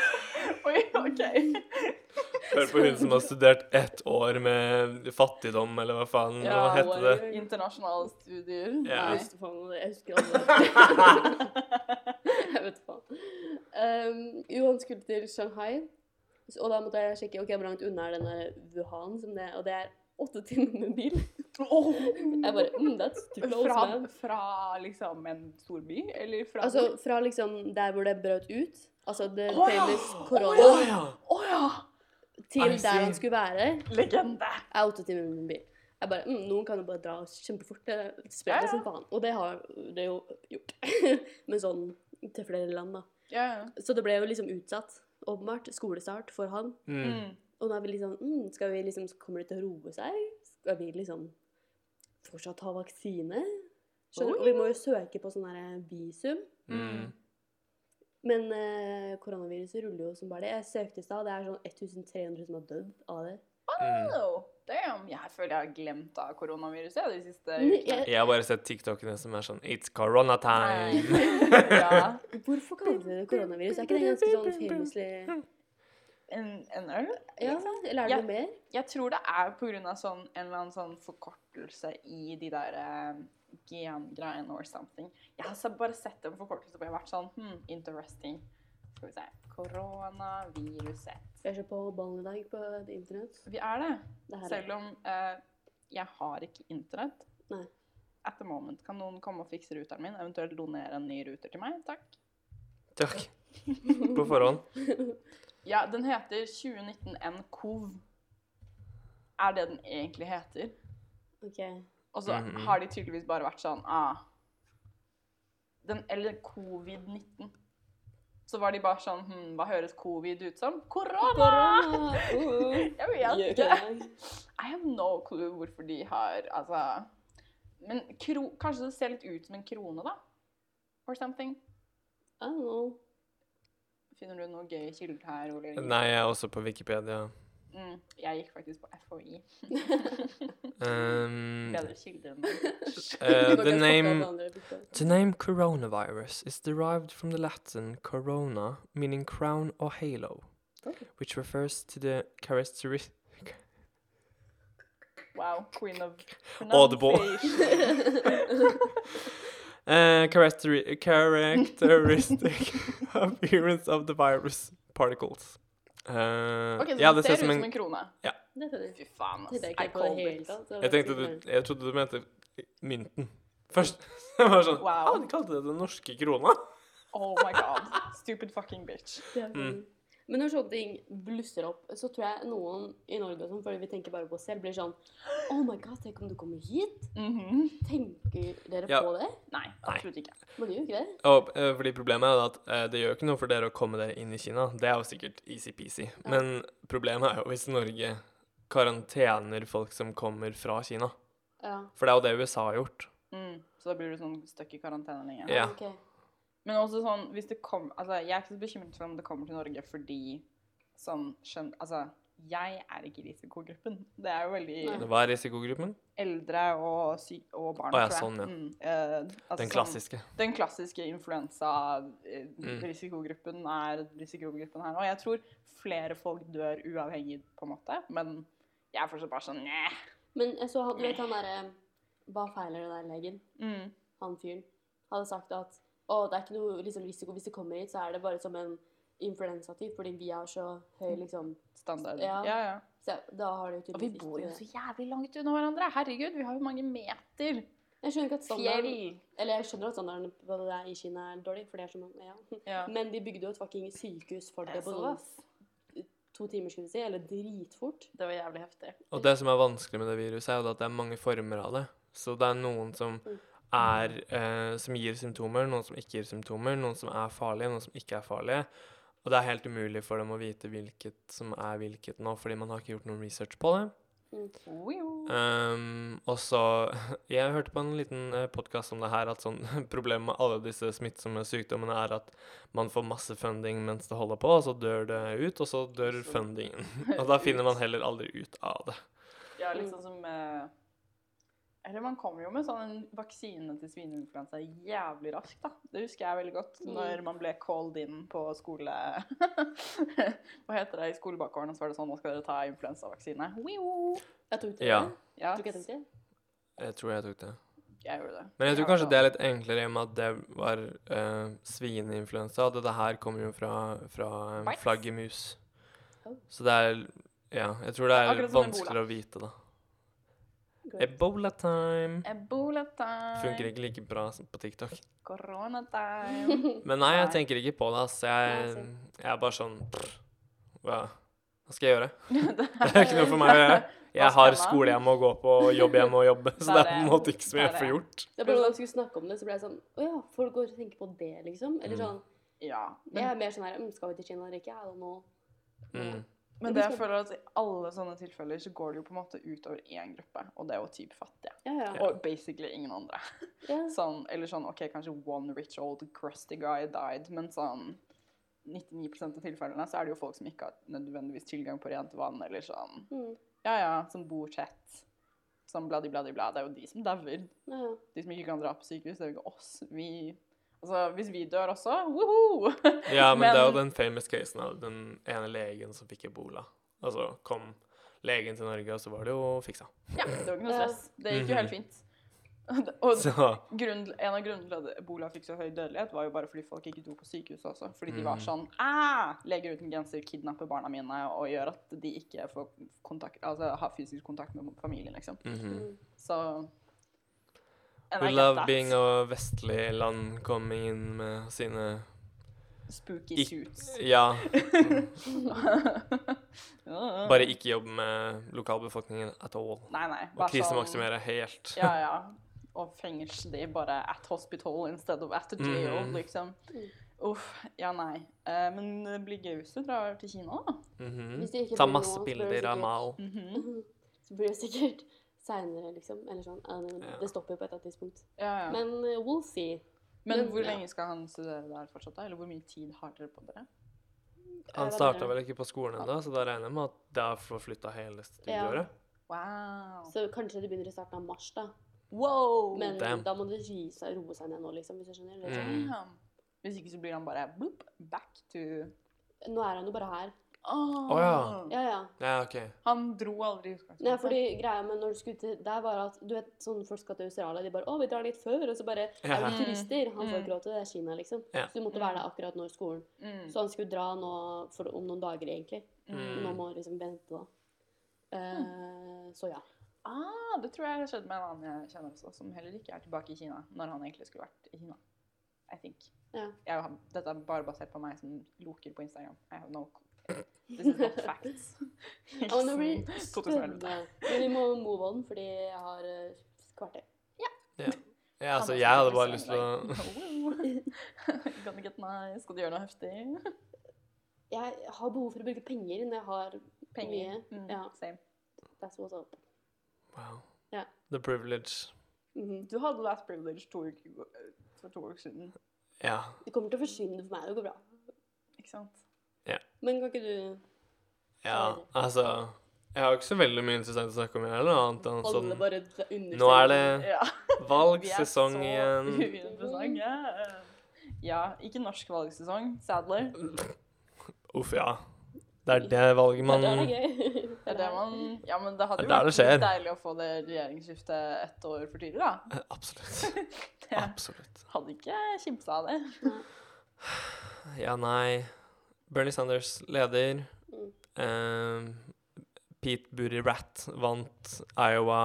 Oi, OK. Hør på hun som har studert ett år med fattigdom, eller hva faen hva heter det? Internasjonale studier. Ja. Jeg Nei. husker faen. Jeg husker aldri. jeg vet faen. Um, jo, han skulle til Shanghai, og da måtte jeg sjekke ok, hvor langt unna er denne Wuhan, som det, og det er åtte timer med bil. Jeg bare mm, That's too close, fra, man. fra liksom en storby, eller fra Altså fra liksom der hvor det brøt ut, altså the oh, famous ja. korona, Oh, ja! Oh, ja! til I der han skulle være, Legende! er åtte timer med bil. Jeg bare, mm, Noen kan jo bare dra kjempefort. Det sprer Ja, seg ja. som faen. Og det har det jo gjort. Men sånn til flere land, da. Ja, ja. Så det ble jo liksom utsatt, åpenbart, skolestart for han. Mm. Og da er vi liksom mm, Skal vi liksom Kommer det til å roe seg? Skal vi liksom fortsatt ha vaksine? Skjønner du? Og vi må jo søke på sånn her visum. Mm. Men eh, koronaviruset ruller jo som bare det. Jeg søkte i stad, det er sånn 1300 som har dødd av det. Oh, damn. Jeg føler jeg har glemt av koronaviruset de siste ukene. jeg, Jeg har bare sett TikTokene som er sånn It's corona time. ja. hvorfor kaller de det koronavirus? Er ikke det ganske sånn famously En, en øl? Ja, eller er det noe mer? Jeg tror det er av sånn, en eller annen sånn forkortelse i de der eh, gengreiene or something. Jeg har bare sett en forkortelse og jeg har vært sånn hmm, interesting. Skal vi se. Koronaviruset. Vi er så på ballen i dag på internett. Vi er det. Det her Selv om uh, jeg har ikke internett. Nei. At the moment. Kan noen komme og fikse ruteren min? Eventuelt donere en ny ruter til meg? Takk. Takk. På forhånd. Ja, den heter 2019 NCOV. Er det den egentlig heter? Ok. Og så Mhm. har de tydeligvis bare vært sånn ah, den, Eller covid-19. Så var de bare sånn hm, Hva høres covid ut som? Korona! Uh, Jeg vet ikke. I have no clue hvorfor de har Altså Men kro, kanskje det ser litt ut som en krone, da? Or something. I don't know. Finner du noe gøy kilder her, Ole? Nei, jeg er også på Wikipedia. Mm, jeg gikk faktisk på FHI. Um, Bedre kilder enn uh, the name. The name coronavirus is derived from the Latin corona, meaning crown or halo, Okay. which refers to the characteristic. Wow, queen of Audible. Uh, characteri- characteristic appearance of the virus particles. Uh, Ok, så ja, det det ser ut som en en krone. Ja. Fy faen, ass. Jeg I det called it. Jeg tenkte du Jeg trodde du mente mynten. Først. Jeg var sånn Wow. Ah, de kalte det den norske krona. Oh my god. Stupid fucking bitch. Det er Mm. Men når sånne ting blusser opp, så tror jeg noen i Norge som sånn, fordi vi tenker bare på oss selv, blir sånn Oh my god, tenk om du kommer hit? Mhm. Tenker dere Ja. på det? Nei, absolutt ikke. Man gjør ikke det. Og, eh, fordi problemet er at eh, det gjør ikke noe for dere å komme dere inn i Kina. Det er jo sikkert easy-peasy. Ja. Men problemet er jo hvis Norge karantener folk som kommer fra Kina. Ja. For det er jo det USA har gjort. Mm. Så da blir du sånn stuck i karantene lenge. Ja. ok. Men også sånn, hvis det kom, altså, jeg er ikke så bekymret for om det kommer til Norge fordi sånn, skjønn, altså, jeg er ikke i risikogruppen. Det er jo veldig Nei. Hva er risikogruppen? eldre og, sy og barn, Å ja, sånn, ja. Mm, eh, altså Den sånn- klassiske. den klassiske Mm. influensa-risikogruppen er risikogruppen her nå. Jeg tror flere folk dør uavhengig, på en måte, men jeg er fortsatt bare sånn Næh. Men så, hadde du vet han derre Hva feiler det der legen? Mm. Han fyren hadde sagt at å, det er ikke noe liksom, risiko hvis det kommer hit, så er det bare som en influensatyp, fordi vi har så høy liksom Standard. Ja. ja, ja. så Da har det jo Og vi bor jo så jævlig langt unna hverandre. Herregud, vi har jo mange meter. Jeg skjønner ikke at standarden Eller jeg skjønner at standarden på det der i Kina er dårlig, for det er så mange ja. Ja. Men de bygde jo et fucking sykehus for det Jeg på så sånn to timer, skulle vi si, eller dritfort. Det var jævlig heftig. Og det som er vanskelig med det viruset, er jo at det er mange former av det. Så det er noen som Mm. Er eh, Som gir symptomer, noen som ikke gir symptomer, noen som er farlige, noen som ikke er farlige. Og det er helt umulig for dem å vite hvilket som er hvilket nå, fordi man har ikke gjort noen research på det. Um, og så Jeg hørte på en liten uh, podkast om det her, at sånn problemet med alle disse smittsomme sykdommene er at man får masse funding mens det holder på, og så dør det ut, og så dør fundingen. og da finner man heller aldri ut av det. Ja, sånn som eh, Eller man kommer jo med sånn vaksine til svineinfluensa jævlig raskt, da. Det husker jeg veldig godt. Mm. Når man ble called in på skole Hva heter det? I skolebakgården, og så var det sånn Nå skal dere ta influensavaksine. Jeg tok det. Ja. Ja, Tok jeg tok det? Jeg tror jeg tok det. jeg gjorde det. Men jeg tror kanskje det er litt enklere i og med at det var uh, svineinfluensa. Og dette her kommer jo fra, fra um, flaggermus. Oh. Så det er Ja, jeg tror det er vanskeligere å vite, da. Ebola time. Ebola time. Funker ikke like bra som på TikTok. Corona time. Men nei, jeg tenker ikke på det, ass. Jeg, jeg er bare sånn hva, hva skal jeg gjøre? Det er ikke noe for meg å gjøre. Jeg har skole jeg må gå på, og jobb jeg må jobbe, så det er på en måte ikke så mye jeg får gjort. Det er bare da jeg skulle snakke om det, så ble jeg sånn Å ja, folk går og tenker på det, liksom? Eller Mm. sånn ja. Jeg er mer sånn her Skal vi til Kina eller ikke? I don't know. Mm. Men det jeg føler at i alle sånne tilfeller så går det jo på en måte utover én gruppe, og det er jo typ fattige. Ja, ja. Og basically ingen andre. ja. Sånn, eller sånn, ok, kanskje one rich old crusty guy died, men sånn 99% av tilfellene så er det jo folk som ikke har nødvendigvis tilgang på rent vann, eller sånn, Mm. ja ja, som bor tett, Sånn bladi bladi bla, det er jo de som dauer. De som ikke kan dra på sykehus, det er jo ikke oss. Vi, altså, hvis vi dør også, woho! Ja, men, det er jo den famous casen av den ene legen som fikk ebola. Altså kom legen til Norge, og så var det jo fiksa. Ja, det var ikke noe stress. Det gikk jo Mhm. helt fint. Og grunn, en av grunnene til at ebola fikk så høy dødelighet, var jo bare fordi folk ikke dro på sykehuset også. Fordi de var Mhm. sånn ah, Leger uten grenser kidnapper barna mine og gjør at de ikke får kontakt, altså, har fysisk kontakt med familien, liksom. Mm -hmm. Så We love that. being a vestlig land coming inn med sine Spooky Ik- suits. Ja, bare ikke jobbe med lokalbefolkningen at all. Nei, nei. Og krisemaksimere helt. Sånn, ja, ja. Og fengsel de bare at hospital instead of at a jail, Mhm. liksom. Mm. Uff. Ja, nei. Uh, men det blir gøy hvis du drar til Kina, da. Mhm. -hmm. Ta masse bilder av Mao. Mao. Mhm. Så blir det sikkert seinere, liksom. Eller sånn. Ja. Det stopper jo på et eller annet tidspunkt. Ja, ja. Men uh, we'll see. Men Men- hvor ja. lenge skal han studere der fortsatt? da? Eller hvor mye tid har dere på dere? Han starta vel ikke på skolen ennå, så da regner jeg med at det er forflytta hele studieåret. Wow. Så kanskje det begynner i starten av mars, da. wow. Men Damn. da må det gi seg, roe seg ned nå, liksom, hvis jeg skjønner. Eller sånn. Mm. Hvis ikke så blir han bare bloop, back to Nå er han jo bare her. Åh. oh, ja. Ja, ja. Ja, OK. Han dro aldri i utgangspunktet. Nei, fordi greia med når du skulle til Der var at du vet, sånn folk skal til Australia, de bare 'Å, vi drar litt før', og så bare Ja. Er vi turister? Han får Mm. ikke råd til det, det er Kina, liksom. Ja. Så du måtte være der akkurat når skolen. Mm. Så han skulle dra nå for, om noen dager, egentlig. Mm. Mm. Nå må han liksom vente, da. Eh, så ja. Ah, det tror jeg har skjedd med en annen jeg kjenner også, som heller ikke er tilbake i Kina, når han egentlig skulle vært i Kina. I think. Ja. Jeg har, dette er bare basert på meg som loker på Instagram. I have no This is not facts. Ja, blir 2011. spennende. Men vi må move on, fordi jeg har eh, kvarter. Ja, altså, jeg hadde bare lyst til å Gonna get nice. Skal du gjøre noe heftig? Jeg har behov for å bruke penger når jeg har Penger. Mye. Mm, Ja. Same. That's what's up. Wow. Yeah. The privilege. Mhm. Du hadde last privilege to uker, for to uker siden. Ja. Det kommer til å forsvinne for meg. Det går bra. Ikke sant? Men kan ikke du Ja, altså Jeg har ikke så veldig mye interessant å snakke om, jeg heller, annet enn sånn bare Nå er det Ja. valgsesong Vi er igjen. så uinteressante. Ja, ikke norsk valgsesong, sadler. Uff, ja. Det er det valget man Det er gøy. Det er det man Ja, men det hadde Det jo er det vært litt deilig å få det regjeringsskiftet ett år for tidlig, da. Absolutt. Det Absolutt. hadde ikke kimsa av det. Ja, nei Bernie Sanders leder. Mm. Eh, Pete Buttigieg Rat vant Iowa.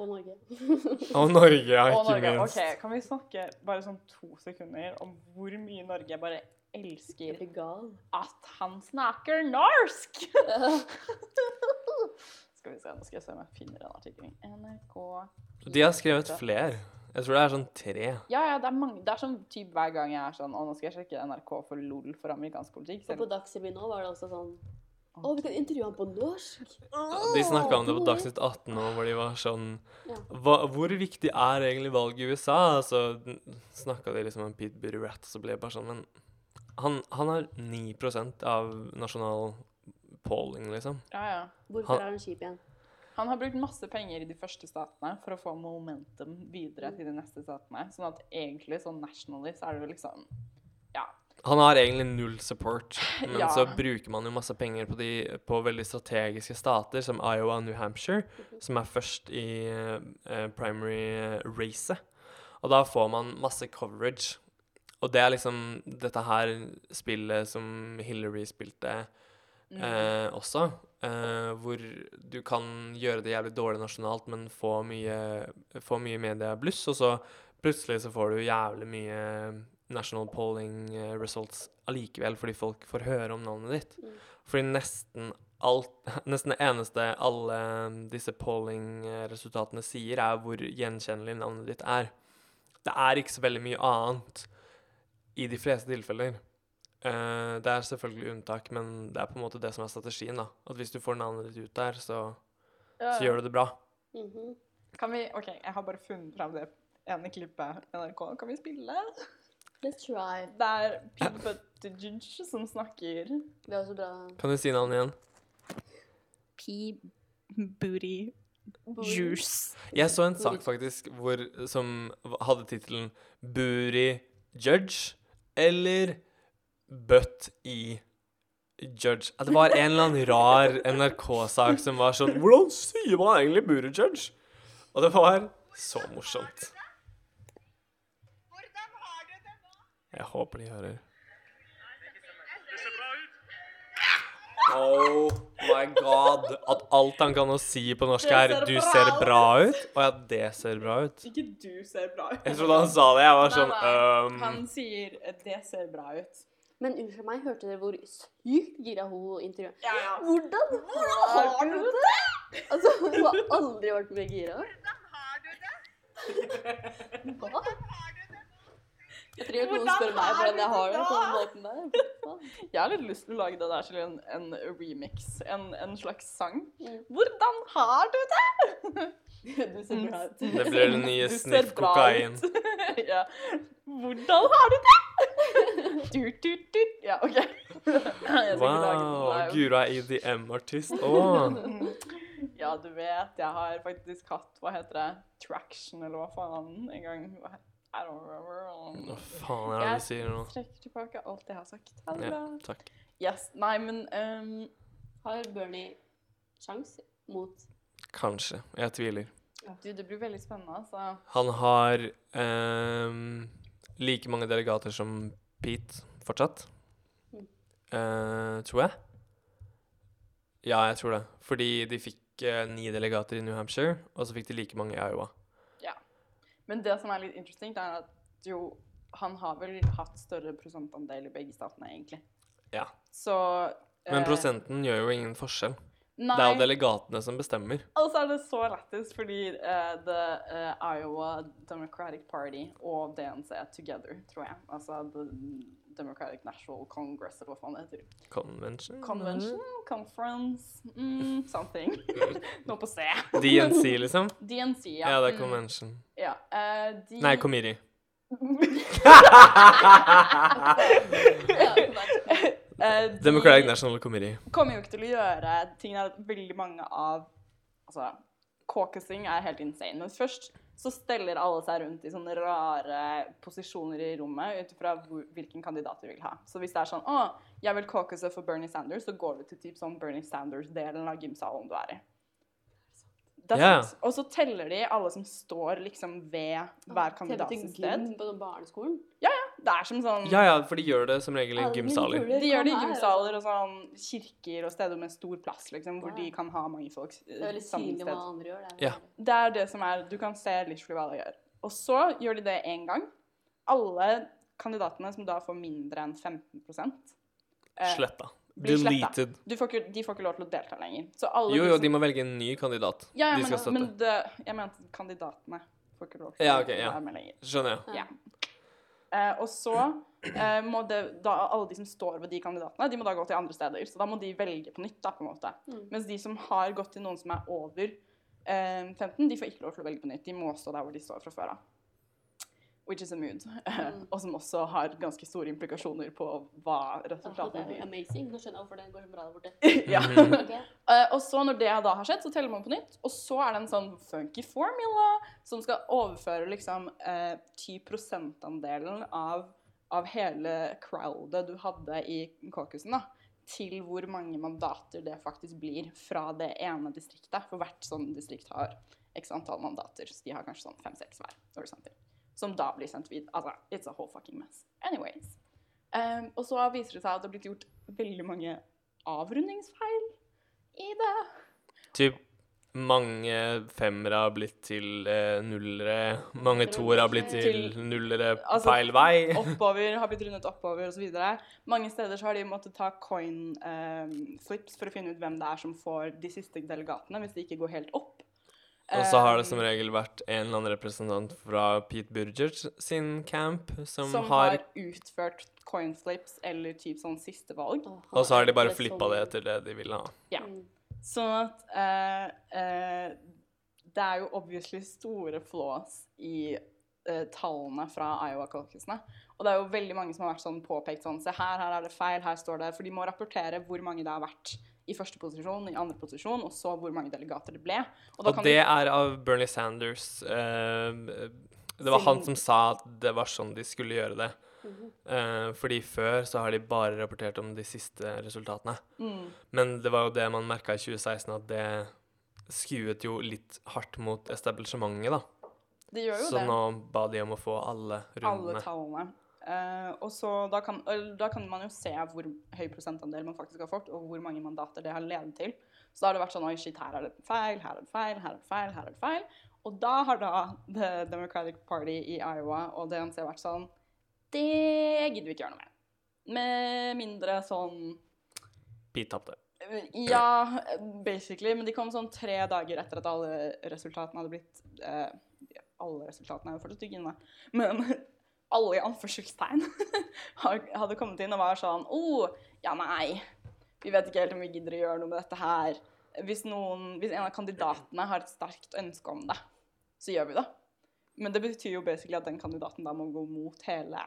Og Norge. Og Norge, ja, Og ikke Norge. minst. Ok, Kan vi snakke bare sånn to sekunder om hvor mye Norge bare elsker blir at han snakker norsk? Skal vi se, nå skal jeg se om jeg finner den artikkelen. NRK De har skrevet flere. Jeg tror det er sånn tre. Ja, ja, det er mange. Det er sånn typ hver gang jeg er sånn Å, nå skal jeg sjekke NRK for LOL for amerikansk politikk. Og på Dagsrevyen nå var det også sånn Å, vi kan intervjue ham på norsk! De snakka om det på Dagsnytt 18 nå, hvor de var sånn Ja. hva, Hvor viktig er egentlig valget i USA? Så snakka de liksom om Pete Buttigieg, og så ble det bare sånn Men han, han har 9% av nasjonal polling, liksom. Ja, ja. Hvorfor Han- er han kjip igjen? Han har brukt masse penger i de første statene for å få momentum videre til de neste statene. Sånn at egentlig sånn nationally så er det jo liksom Ja. Han har egentlig null support, men Ja. så bruker man jo masse penger på, de, på veldig strategiske stater som Iowa og New Hampshire, som er først i uh, primary-racet. Og da får man masse coverage. Og det er liksom dette her spillet som Hillary spilte Mm. eh, også, eh, hvor du kan gjøre det jævlig dårlig nasjonalt, men få mye, få mye mediebluss, og så plutselig så får du jævlig mye national polling eh, results allikevel, fordi folk får høre om navnet ditt. Mm. Fordi nesten alt, nesten det eneste alle disse polling-resultatene sier, er hvor gjenkjennelig navnet ditt er. Det er ikke så veldig mye annet i de fleste tilfeller. Uh, det er selvfølgelig unntak, men det er på en måte det som er strategien. da. At hvis du får navnet ditt ut der, så, Ja, så gjør du det bra. Mhm. Kan vi OK, jeg har bare funnet fram det ene klippet NRK. Kan vi spille? Let's try. Det er Pete Buttigieg som snakker. Det er også bra. Kan du si navnet igjen? P. Booty Juice. Jeg så en sak faktisk hvor, som hadde tittelen 'Booty Judge' eller 'Butt i Judge'. At det var en eller annen rar NRK-sak som var sånn 'Hvordan sier man egentlig 'booty judge'? Og det var så morsomt. Jeg håper de hører. Oh my god. At alt han kan å si på norsk er 'du ser bra ut'. Og ja, det ser bra ut. Ikke du ser bra ut. Jeg trodde han sa det. Jeg var sånn nei. um, Han sier 'det ser bra ut'. Men unnskyld meg, hørte dere hvor sykt gira hun intervjuet? Ja, ja. Hvordan har du det? Altså, hun har aldri vært mer gira. Hvordan har du det? Hva? Hvordan har du det? Jeg trenger ikke noen spør spørre meg hvordan jeg har det på den måten der. Jeg har litt lyst til å lage det der til en, en remix. En, en slags sang. Mm. Hvordan har du det? Du ser bra ut. Det blir den nye sniff-kokain. ja. Hvordan har du det? du, du, du. Ja, OK. Wow. Guro er EDM-artist. Oh. Ja, du vet, jeg har faktisk hatt, hva heter det, traction, eller hva faen, en gang. Hva he- I don't remember. Hva faen er det du sier nå? trekker tilbake alt jeg har sagt. Ha det Ja, takk. Yes, nei, men um, Har Bernie sjans mot Kanskje. Jeg tviler. du, det blir veldig spennende, altså. Han har um, like mange delegater som Pete fortsatt. Mm. Uh, tror jeg. Ja, jeg tror det. Fordi de fikk uh, ni delegater i New Hampshire, og så fikk de like mange i Iowa. Men det som er litt interessant, er at jo, han har vel hatt større prosentandel i begge statene, egentlig. Ja. Så Men eh, prosenten gjør jo ingen forskjell. Nei, Det er jo delegatene som bestemmer. Og så er det så lættis, fordi uh, the uh, Iowa Democratic Party og DNC er together, tror jeg. Altså The Democratic National Congress, eller hva faen det heter. Convention? Convention? Conference? Mm, something. Noe på C. DNC, liksom? DNC, ja. Ja, det er Mm, convention. Ja. Uh, de... Nei, committee. uh, de Democratic National Committee. kommer jo ikke til å gjøre ting er at veldig mange av Altså, caucusing er helt insane. Men først så steller alle seg rundt i sånne rare posisjoner i rommet ut ifra hvilken kandidat de vil ha. Så hvis det er sånn Å, jeg vil caucuse for Bernie Sanders, så går du til typ sånn Bernie Sanders-delen av gymsalen du er i. Det er Ja. sant. Og så teller de alle som står liksom ved hver kandidat sitt sted. På på Ja, barneskolen. Det er som sånn Ja, ja, for de gjør det som regel i gymsaler. De gjør det i gymsaler og sånn kirker og steder med stor plass, liksom, hvor de kan ha mange folk Det er samme hva sted. andre gjør. Det er Ja. Det er det som er Du kan se literally hva de gjør. Og så gjør de det én gang. Alle kandidatene som da får mindre enn 15 eh, Sletta. Blir sletta. Deleted. du får ikke, De får ikke lov til å delta lenger. Så alle Jo, de jo, som- de må velge en ny kandidat. ja, ja, de men, skal støtte. men det, jeg mente kandidatene Får ikke lov til Ja, å ok, ja. være med lenger. Skjønner jeg. Ja. Eh, og så eh, må det, da alle de som står ved de kandidatene, de må da gå til andre steder. Så da må de velge på nytt, da, på en måte. Mm. Mens de som har gått til noen som er over eh, 15, de får ikke lov til å velge på nytt. De må stå der hvor de står fra før av. Which is a mood. Mm. og som også har ganske store implikasjoner på hva resultatene blir. amazing. Nå skjønner jeg hvorfor det går så bra der borte. ja. okay. Eh, og så når det da har skjedd, så teller man på nytt. Og så er det en sånn funky formula som skal overføre liksom eh, 10 prosentandelen av, av hele crowdet du hadde i caucusen, da, til hvor mange mandater det faktisk blir fra det ene distriktet. For hvert sånn distrikt har x antall mandater, så de har kanskje sånn fem-seks hver. Som da blir sendt videre. Altså, it's a whole fucking mess. Anyways. Um, og så viser det seg at det har blitt gjort veldig mange avrundingsfeil i det. Typ mange femmere har blitt til eh, nullere, mange toere har blitt til Til- nullere Altså, feil vei. Oppover, har blitt rundet oppover osv. Mange steder så har de måttet ta coin eh, flips for å finne ut hvem det er som får de siste delegatene, hvis de ikke går helt opp. Og så har det som Um, regel vært en eller annen representant fra Pete Burgers sin camp som, som har har utført coin slips, eller typ sånn siste valg. Og så har de bare flippa det etter det de ville ha. Ja. Mm. Sånn at uh, uh, det er jo obviously store flaws i uh, tallene fra Iowa-caucusene. Og det er jo veldig mange som har vært sånn påpekt sånn Se her, her er det feil, her står det For de må rapportere hvor mange det har vært i første posisjon, i andre posisjon, og så hvor mange delegater det ble. Og Og det du, er av Bernie Sanders. Uh, det var han som sa at det var sånn de skulle gjøre det. Eh, fordi før så har de bare rapportert om de siste resultatene. mm, Men det var jo det man merka i 2016, at det skuet jo litt hardt mot establishmentet, da. det gjør jo Så det. nå ba de om å få alle Alle tallene. Eh, og så da kan, da kan man jo se hvor høy prosentandel man faktisk har fått, og hvor mange mandater det har ledet til. Så da har det vært sånn Oi, shit, her er det feil, her er det feil, her er det feil, her er det feil. Og da har da The Democratic Party i Iowa og DNC vært sånn Det gidder vi ikke gjøre noe med. Med mindre sånn Vi tapte. Ja, basically. Men de kom sånn tre dager etter at alle resultatene hadde blitt eh, Alle resultatene er jo fortsatt ikke inne. Men alle i anførselstegn hadde kommet inn og var sånn oh, ja, nei. Vi vet ikke helt om vi gidder å gjøre noe med dette her. Hvis, noen, hvis en av kandidatene har et sterkt ønske om det, så gjør vi det. Men det betyr jo basically at den kandidaten da må gå mot hele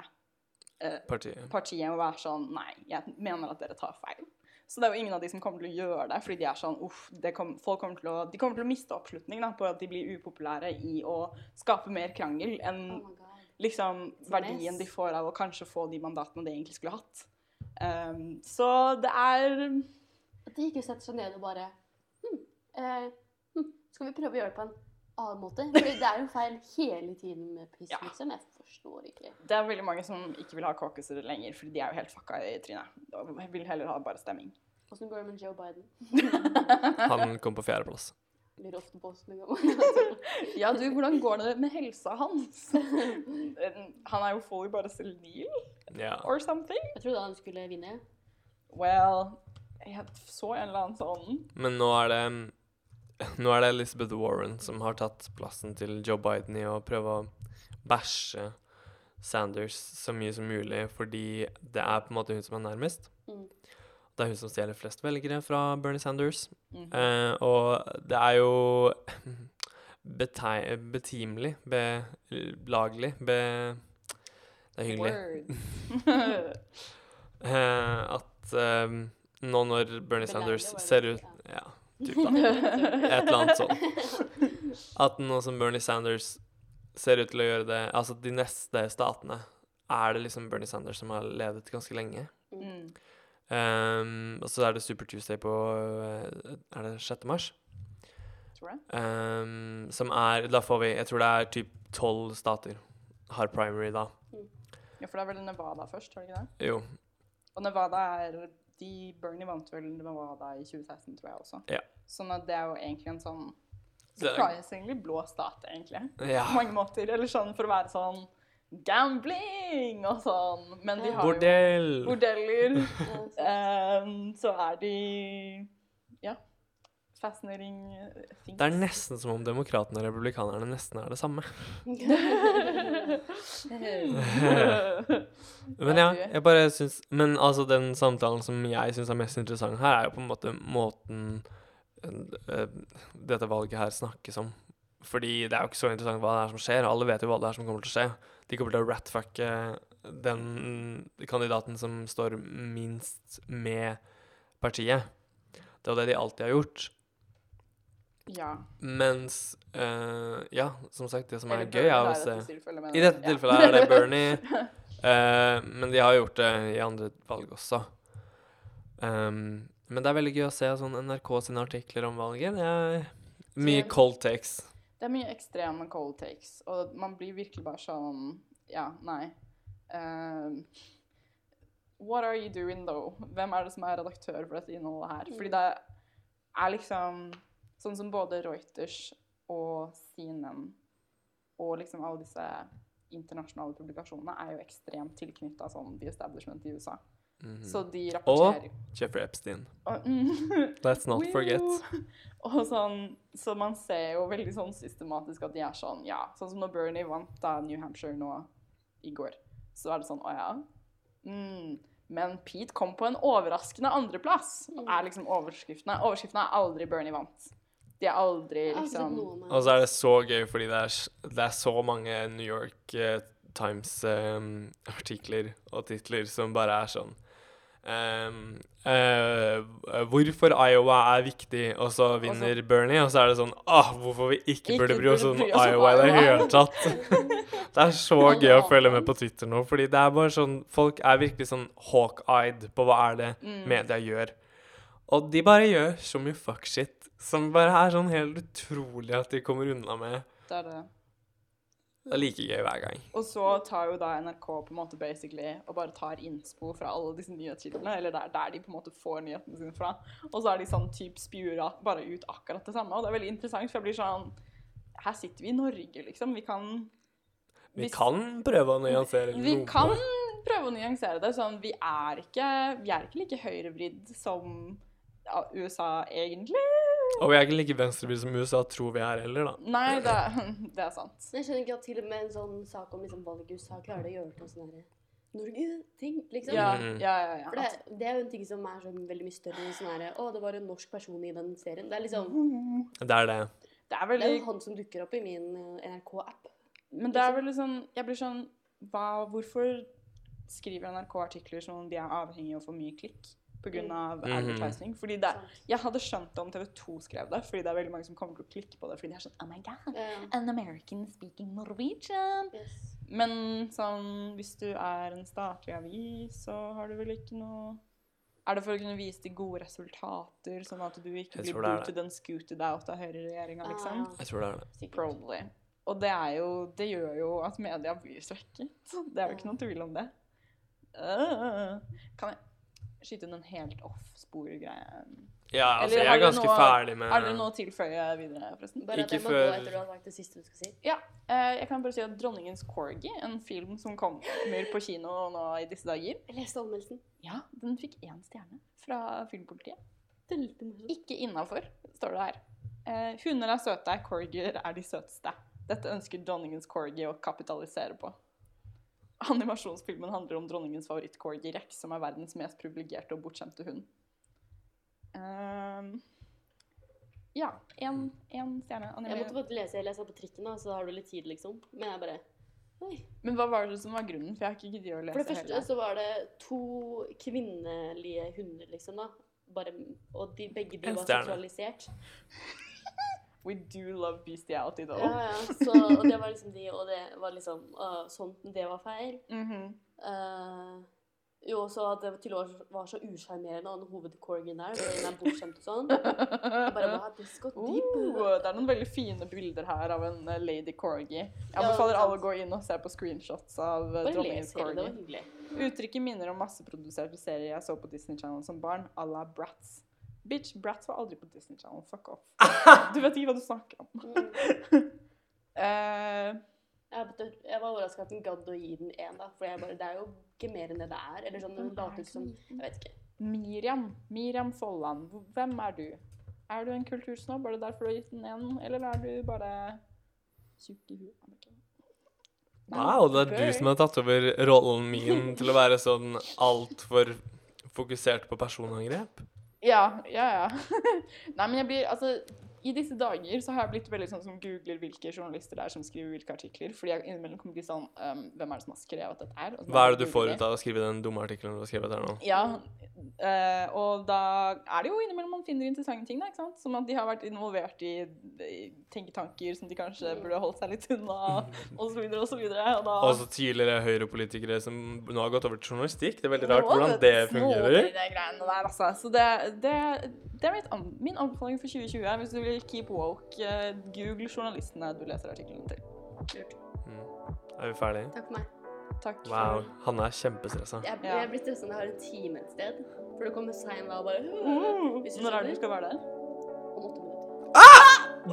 eh, Partiet. partiet og være sånn Nei, jeg mener at dere tar feil. Så det er jo ingen av de som kommer til å gjøre det, fordi de er sånn uff, det kom, folk kommer til å, de kommer til å miste oppslutning da, på at de blir upopulære i å skape mer krangel enn Oh. Liksom verdien de får av å kanskje få de mandatene de egentlig skulle hatt. Um, så det er At de ikke setter seg ned og bare hm, eh, hm, Skal vi prøve å gjøre det på en annen måte? Fordi det er jo feil hele tiden med piss, Ja. liksom. Jeg forstår ikke. Det er veldig mange som ikke vil ha caucuser lenger, fordi de er jo helt fucka i trynet. Og vil heller ha bare stemming. Åssen går det med Joe Biden? Han kom på fjerdeplass. Blir ofte på oss. Ja, du, hvordan går det med helsa hans? Han er jo fully bare senil, yeah. or something. Jeg trodde han skulle vinne. Well, jeg så en eller annen sånn Men nå er det Nå er det Elizabeth Warren som har tatt plassen til Joe Biden i å prøve å bæsje Sanders så mye som mulig, fordi det er på en måte hun som er nærmest. Mm. Det er hun som stjeler flest velgere fra Bernie Sanders. Mhm. Eh, og det er jo betimelig, belagelig, be... Det er hyggelig. Eh, at eh, nå når Bernie Sanders ser ut ja. Ja, typ da. Et eller annet sånt. At nå som Bernie Sanders ser ut til å gjøre det Altså de neste statene er det liksom Bernie Sanders som har ledet ganske lenge. Mm. Um, og så er det Super Tuesday på eh, Er det 6. mars? Tror. Um, som er Da får vi Jeg tror det er typ tolv stater har primary da. Ja, for det er vel Nevada først, var det ikke det? Jo. Og Nevada er de Bernie vant vel Nevada i 2016, tror jeg også. Ja. Sånn at det er jo egentlig en sånn surprisingly blå stat, egentlig. Ja. På mange måter. Eller sånn for å være sånn gambling og sånn. Men de har Bordell! jo bordeller. um, så- er de ja fascinating things. Det er nesten som om demokratene og republikanerne nesten er det samme. Men ja, jeg bare syns Men altså, den samtalen som jeg syns er mest interessant her, er jo på en måte måten eh, dette valget her snakkes om. Fordi det er jo ikke så interessant hva det er som skjer. Alle vet jo hva det er som kommer til å skje. De kommer til å ratfucke den kandidaten som står minst med partiet. Det er jo det de alltid har gjort. ja. Mens uh, Ja, som sagt, det som er Eller gøy, er å se I dette tilfellet er det Bernie. uh, men de har gjort det i andre valg også. Um, men det er veldig gøy å se sånn NRK sine artikler om valget. Det er mye cold takes. Det er mye ekstreme cold takes, og man blir virkelig bare sånn Ja, nei. Uh, what are you doing, though? Hvem er det som er redaktør for dette innholdet her? Fordi det er liksom Sånn som både Reuters og CNN og liksom alle disse internasjonale publikasjonene er jo ekstremt tilknytta sånn the establishment i USA. Mhm. Så de rapporterer Og Jeffrey Epstein. og, mm, Let's not forget. Og sånn, så man ser jo veldig sånn systematisk at de er sånn, ja, sånn som når Bernie vant da New Hampshire nå i går, så er det sånn, å ja, mm, men Pete kom på en overraskende andreplass, er liksom overskriftene. Overskriftene er aldri Bernie vant. De er aldri liksom, Og så er det så gøy fordi det er, det er så mange New York eh, Times-artikler og titler som bare er sånn eh, Hvorfor Iowa er viktig, og så vinner Bernie, og så er det sånn ah, Hvorfor vi ikke, Ikke burde bry oss om Iowa i det hele tatt. det er så gøy å følge med på Twitter nå, fordi det er bare sånn Folk er virkelig sånn hawk-eyed på hva er det Mm. media gjør. Og de bare gjør så mye fuck shit som bare er sånn helt utrolig at de kommer unna med. det er det. Det er like gøy hver gang. Og så tar jo da NRK på en måte basically og bare tar innspo fra alle disse nyhetskildene, eller der, der de på en måte får nyhetene sine fra. Og så er de sånn typ spjuer bare ut akkurat det samme. Og det er veldig interessant, for jeg blir sånn Her sitter vi i Norge, liksom. Vi kan Vi Hvis- kan prøve å nyansere Vi kan prøve å nyansere det. Sånn, vi er ikke, vi er ikke like høyrevridd som ja, USA, egentlig. Og vi er ikke like venstrebil som USA tror vi er heller, da. Nei, det, det er sant. Men Jeg skjønner ikke at til og med en sånn sak om liksom valg i USA klarer det å gjøre til sånn herre Norge-ting, liksom. Ja, Mm. ja, ja. ja. For det, det er jo en ting som er sånn veldig mye større enn sånn herre Å, det var en norsk person i den serien. Det er liksom Det er det. Det er Det er jo han som dukker opp i min eh, NRK-app. Men det er vel liksom Jeg blir sånn hva, Hvorfor skriver NRK artikler som om de er avhengig av for mye klikk pga. av Mm advertising? Fordi det, jeg hadde skjønt det om TV 2 skrev det, fordi det er veldig mange som kommer til å klikke på det fordi de er sånn Oh my god, an American speaking Norwegian. yes. Men sånn, hvis du er en statlig avis, så har du vel ikke noe Er det for å kunne vise de gode resultater, sånn at du ikke blir booted and scooted out av høyreregjeringa, liksom? Ah, Jeg tror det er det. Probably. Og det er jo Det gjør jo at media blir svekket. Det er jo ikke noen tvil om det. Uh, Kan jeg skyte inn en helt off-spor-greie? Ja, altså, Eller jeg er ganske noe- ferdig med Er det noe å tilføye videre, forresten? Bare Ikke før- etter du har sagt det siste du skal si. Ja. eh, Jeg kan bare si at 'Dronningens Corgi', en film som kommer på kino nå i disse dager, Jeg leste anmeldelsen. ja, den fikk én stjerne fra filmpolitiet. Ikke innafor, står det her. Eh, hunder er søte, corgier er de søteste. Dette ønsker dronningens corgi å kapitalisere på. Animasjonsfilmen handler om dronningens favoritt-corgi Rex, som er verdens mest privilegerte og bortskjemte hund. Um, ja, én stjerne. Jeg måtte bare lese, jeg leste på trikken, da, så da har du litt tid, liksom. Men jeg bare Oi. Men hva var det som var grunnen? For jeg har ikke giddet å lese For det første hele. så var det to kvinnelige hunder, liksom, da. Bare, og de, begge de var stjerne. seksualisert. We do love bestiality, though. Ja, ja. Så, og det var liksom de, og det var liksom uh, sånn Det var feil. Mm -hmm. uh, jo, så at det til og med var så usjarmerende, av den hovedcorgien der, den er bortskjemt og sånn. Jeg bare hva, this got deep. Uh, det er noen veldig fine bilder her av en eh, lady corgi. Jeg Ja, alle å gå inn og se på screenshots av eh, Bare dronningens corgi. Uttrykket minner om masseproduserte serier jeg så på Disney Channel som barn, à la Bratz. Bitch, Bratz var aldri på Disney Channel. Fuck off. Du vet ikke hva du snakker om. Mm. Eh, Jeg, jeg var overraska at den gadd å gi den én, da. For jeg bare, det er jo ikke mer enn det det er. Eller sånn, later som Jeg vet ikke. Miriam. Miriam Folland. Hvem er du? Er du en kultursnobb? Er det derfor du har gitt den en, eller er du bare tjukk i huet? Wow, det er du som har tatt over rollen min til å være sånn altfor fokusert på personangrep. Ja, ja, ja. Nei, men jeg blir Altså, i disse dager så har jeg blitt veldig sånn som googler hvilke journalister det er som skriver hvilke artikler. Fordi jeg innimellom kommer til sånn um, Hvem er det som har skrevet dette her? Hva er det du får ut av å skrive den dumme artikkelen du har skrevet her nå? Ja, uh, og da er det jo innimellom man finner interessante ting, da, ikke sant? Som at de har vært involvert i, i tenketanker som de kanskje burde holdt seg litt unna, og så videre og så videre. Og da Også tidligere høyrepolitikere som nå har gått over til journalistikk. Det er veldig rart hvordan det fungerer. Det, greiene der, altså. Så det, det, det er mitt, an- min anbefaling for 2020. Hvis du vil keep woke, eh, google journalistene du leser artiklene til. Lurt. Mm. Er vi ferdige? Takk for meg. Takk. Wow. Hanne er kjempestressa. Jeg, Ja. jeg blir stressa når jeg har en time et sted. For det kommer Sein da bare Hvis du når er det du skal være der? Om åtte minutter.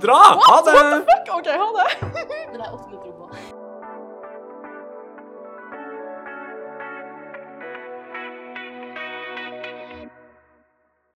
Dra! Ha det! What the Fuck, OK, ha det! Men det er åtte minutter å gå.